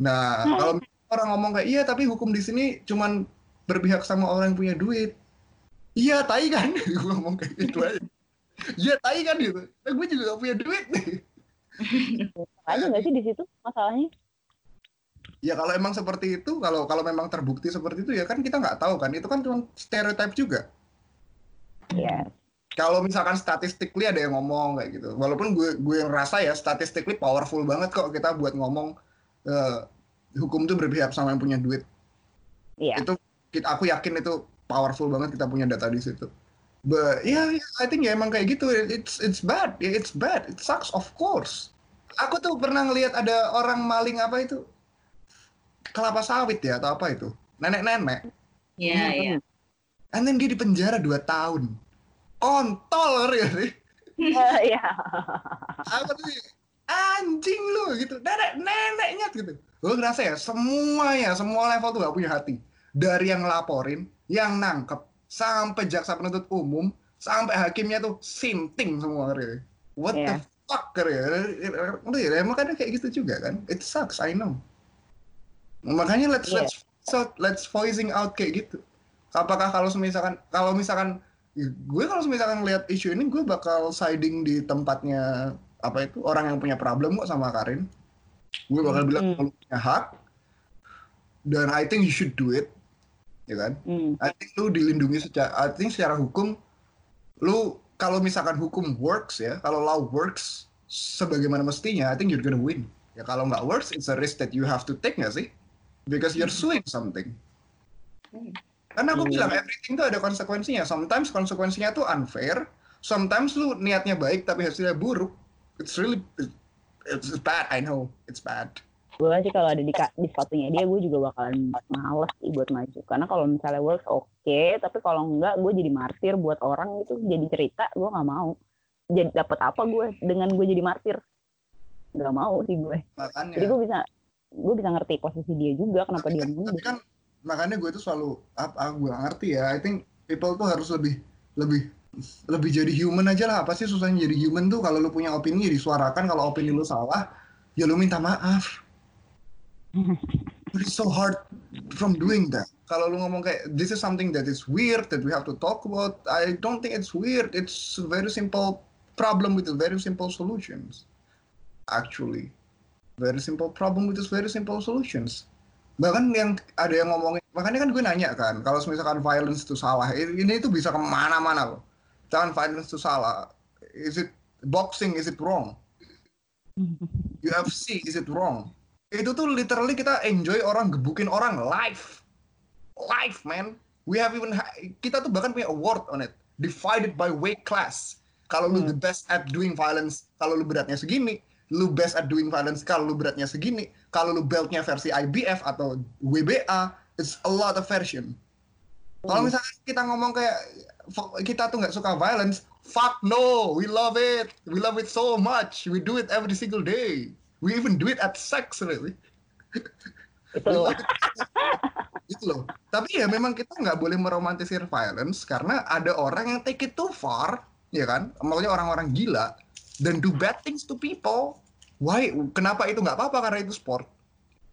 Nah, Hmm. kalau orang ngomong kayak iya tapi hukum di sini cuman berpihak sama orang yang punya duit. Iya, tai kan? gue ngomong kayak gitu aja. Iya, tai kan gitu. Nah, gue juga gak punya duit nih. aja nggak sih di situ masalahnya? Ya kalau emang seperti itu, kalau kalau memang terbukti seperti itu ya kan kita nggak tahu kan. Itu kan cuma stereotip juga. Iya. Kalau misalkan statistically ada yang ngomong kayak gitu. Walaupun gue gue ngerasa ya statistically powerful banget kok kita buat ngomong eh, hukum tuh berpihak sama yang punya duit. Iya. Itu kita, aku yakin itu powerful banget kita punya data di situ. But yeah, yeah, I think ya emang kayak gitu. It's it's bad. Yeah, it's bad. It sucks of course. Aku tuh pernah ngelihat ada orang maling apa itu kelapa sawit ya atau apa itu nenek-nenek. Iya, iya. And then dia di penjara 2 tahun. Kontol ya sih. Iya. Apa sih? Anjing lu gitu. Nenek neneknya gitu. Gue ngerasa ya semuanya, semua level tuh gak punya hati. Dari yang laporin, yang nangkep, sampai jaksa penuntut umum, sampai hakimnya tuh sinting semua ya. What the Iya. fuck ya? ya emang kadang kayak gitu juga kan. It sucks, I know. Makanya let's Iya. let's so, let's voicing out kayak gitu. Apakah kalau misalkan kalau misalkan gue kalau misalkan lihat isu ini gue bakal siding di tempatnya apa itu orang yang punya problem kok sama Karin. Gue bakal bilang Hmm. lu punya hak dan I think you should do it, ya kan? Hmm. I think lu dilindungi secara, I think secara hukum, lu kalau misalkan hukum works ya, kalau law works sebagaimana mestinya, I think you're gonna win. Ya kalau nggak works, it's a risk that you have to take nggak sih? Because you're suing something. Hmm. Karena aku Hmm. bilang everything tuh ada konsekuensinya. Sometimes konsekuensinya tuh unfair. Sometimes lu niatnya baik tapi hasilnya buruk. It's really it's bad. I know it's bad. gue sih kalau ada di, di sepatunya dia gue juga bakalan males sih buat maju karena kalau misalnya works oke tapi kalau enggak gue jadi martir buat orang itu jadi cerita gue nggak mau jadi dapat apa gue dengan gue jadi martir nggak mau sih gue Makanya. jadi gue bisa gue bisa ngerti posisi dia juga kenapa dia tapi mundur kan makanya gue tuh selalu apa gue ngerti ya. I think people tuh harus lebih lebih lebih jadi human aja lah. Apa sih susahnya jadi human tuh? Kalau lu punya opini ya disuarakan. Kalau opini lu salah ya lu minta maaf. But it's so hard from doing that. Kalau lu ngomong kayak this is something that is weird that we have to talk about I don't think it's weird. It's very simple problem with very simple solutions. Actually very simple problem with very simple solutions bahkan yang ada yang ngomongin makanya kan gue nanya kan kalau misalkan violence itu salah ini itu bisa ke mana-mana loh. Jangan violence itu salah is it boxing is it wrong? UFC is it wrong? Itu tuh literally kita enjoy orang gebukin orang live. Live man. We have even ha- kita tuh bahkan punya award on it. Divided by weight class. Kalau lu Hmm. the best at doing violence kalau lu beratnya segini lu best at doing violence kalau lu beratnya segini kalau lu beltnya versi IBF atau WBA it's a lot of version kalau Hmm. misalnya kita ngomong kayak "Fuck, kita tuh nggak suka violence fuck no we love it. We love it so much. We do it every single day. We even do it at sex really. Itu it. gitu loh. Tapi ya memang kita nggak boleh meromantisir violence karena ada orang yang take it too far ya kan? Maksudnya orang-orang gila dan do bad things to people why? Kenapa itu nggak apa-apa karena itu sport?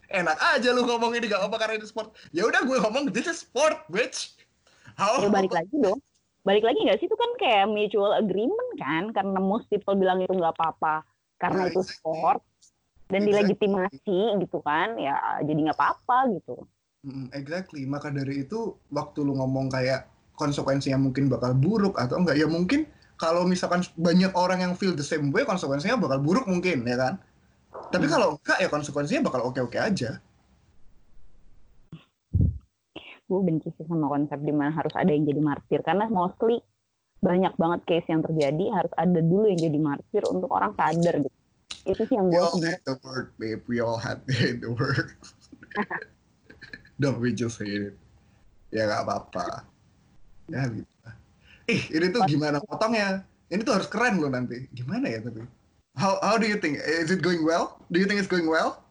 Enak aja lu ngomong ini nggak apa-apa karena itu sport. Ya udah gue ngomong this is sport bitch. How ya balik lagi dong. Balik lagi nggak sih? Itu kan kayak mutual agreement kan? Karena most people bilang itu nggak apa-apa karena Nah, itu exactly. sport dan Exactly. dilegitimasi gitu kan? Ya jadi nggak apa-apa gitu. Exactly. Maka dari itu waktu lu ngomong kayak konsekuensinya mungkin bakal buruk atau enggak ya mungkin kalau misalkan banyak orang yang feel the same way konsekuensinya bakal buruk mungkin ya kan tapi Hmm. kalau enggak ya konsekuensinya bakal oke-oke aja gue benci sih sama konsep di mana harus ada yang jadi martir karena mostly banyak banget case yang terjadi harus ada dulu yang jadi martir untuk orang sadar gitu itu sih yang We gue all sebenarnya hate the word, babe. We all had the word. Don't we just hate it? Ya nggak apa-apa. Ya gitu. Eh, ini tuh gimana potongnya? Ini tuh harus keren loh nanti. Gimana ya tapi? How how do you think? Is it going well? Do you think it's going well?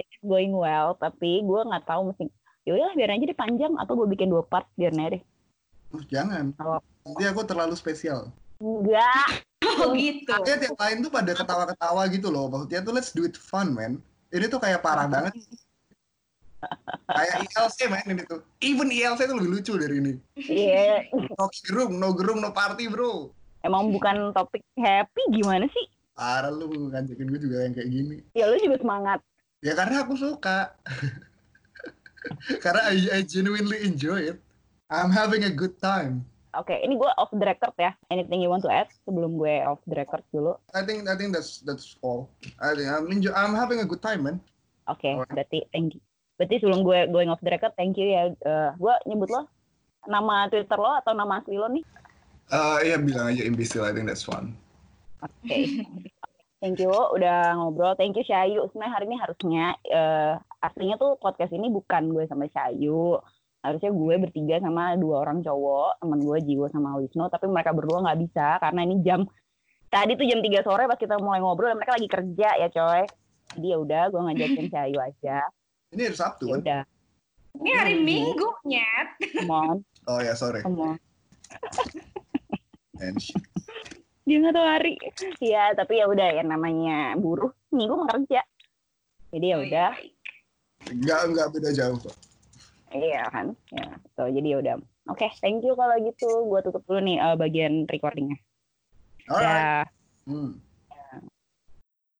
it's going well tapi gue nggak tahu mesti yaudah biar aja deh panjang atau gue bikin dua part biar deh Oh, jangan. Kalau- Nanti aku terlalu spesial. enggak Oh gitu. Dia tiap lain tuh pada ketawa-ketawa gitu loh. Maksudnya tuh let's do it fun, man. Ini tuh kayak parah banget. Kayak ILC, man, ini tuh. Even ILC tuh lebih lucu dari ini. iya No gerung, no gerung, no party, bro. emang bukan topik happy gimana sih Parah lu ngajakin gue juga yang kayak gini. ya lu juga semangat Ya karena aku suka. karena I, I genuinely enjoy it. I'm having a good time. oke ini gue off the record ya anything you want to add sebelum gue off the record dulu I think I think that's that's all. I think I'm enjoy, I'm having a good time, man. oke Alright. berarti thank you berarti sebelum gue going off the record thank you ya Eh, gue nyebut lo nama twitter lo atau nama asli lo nih Uh, ya bilang aja imbecile. I think that's fun. oke Thank you udah ngobrol. Thank you Syayu. Sebenarnya hari ini harusnya eh, aslinya tuh podcast ini bukan gue sama Syayu. Harusnya gue bertiga sama dua orang cowok, teman gue Jiwo sama Wisnu, tapi mereka berdua nggak bisa karena ini jam tadi tuh jam 3 sore pas kita mulai ngobrol dan mereka lagi kerja ya coy. Jadi ya udah gue ngajakin Syayu aja. Ini hari Sabtu Ya kan? udah, Ini hari Minggu, Nyet. come on, Oh ya sorry. come on. Dia nggak tahu hari. Iya, tapi ya udah ya namanya buruh. Minggu mau kerja. Jadi ya Oh, udah. iya. Nggak nggak beda jauh kok. Iya kan, ya. So, jadi ya udah. Oke, thank you kalau gitu. Gua tutup dulu nih eh, bagian recordingnya. Alright. Ya. Hmm.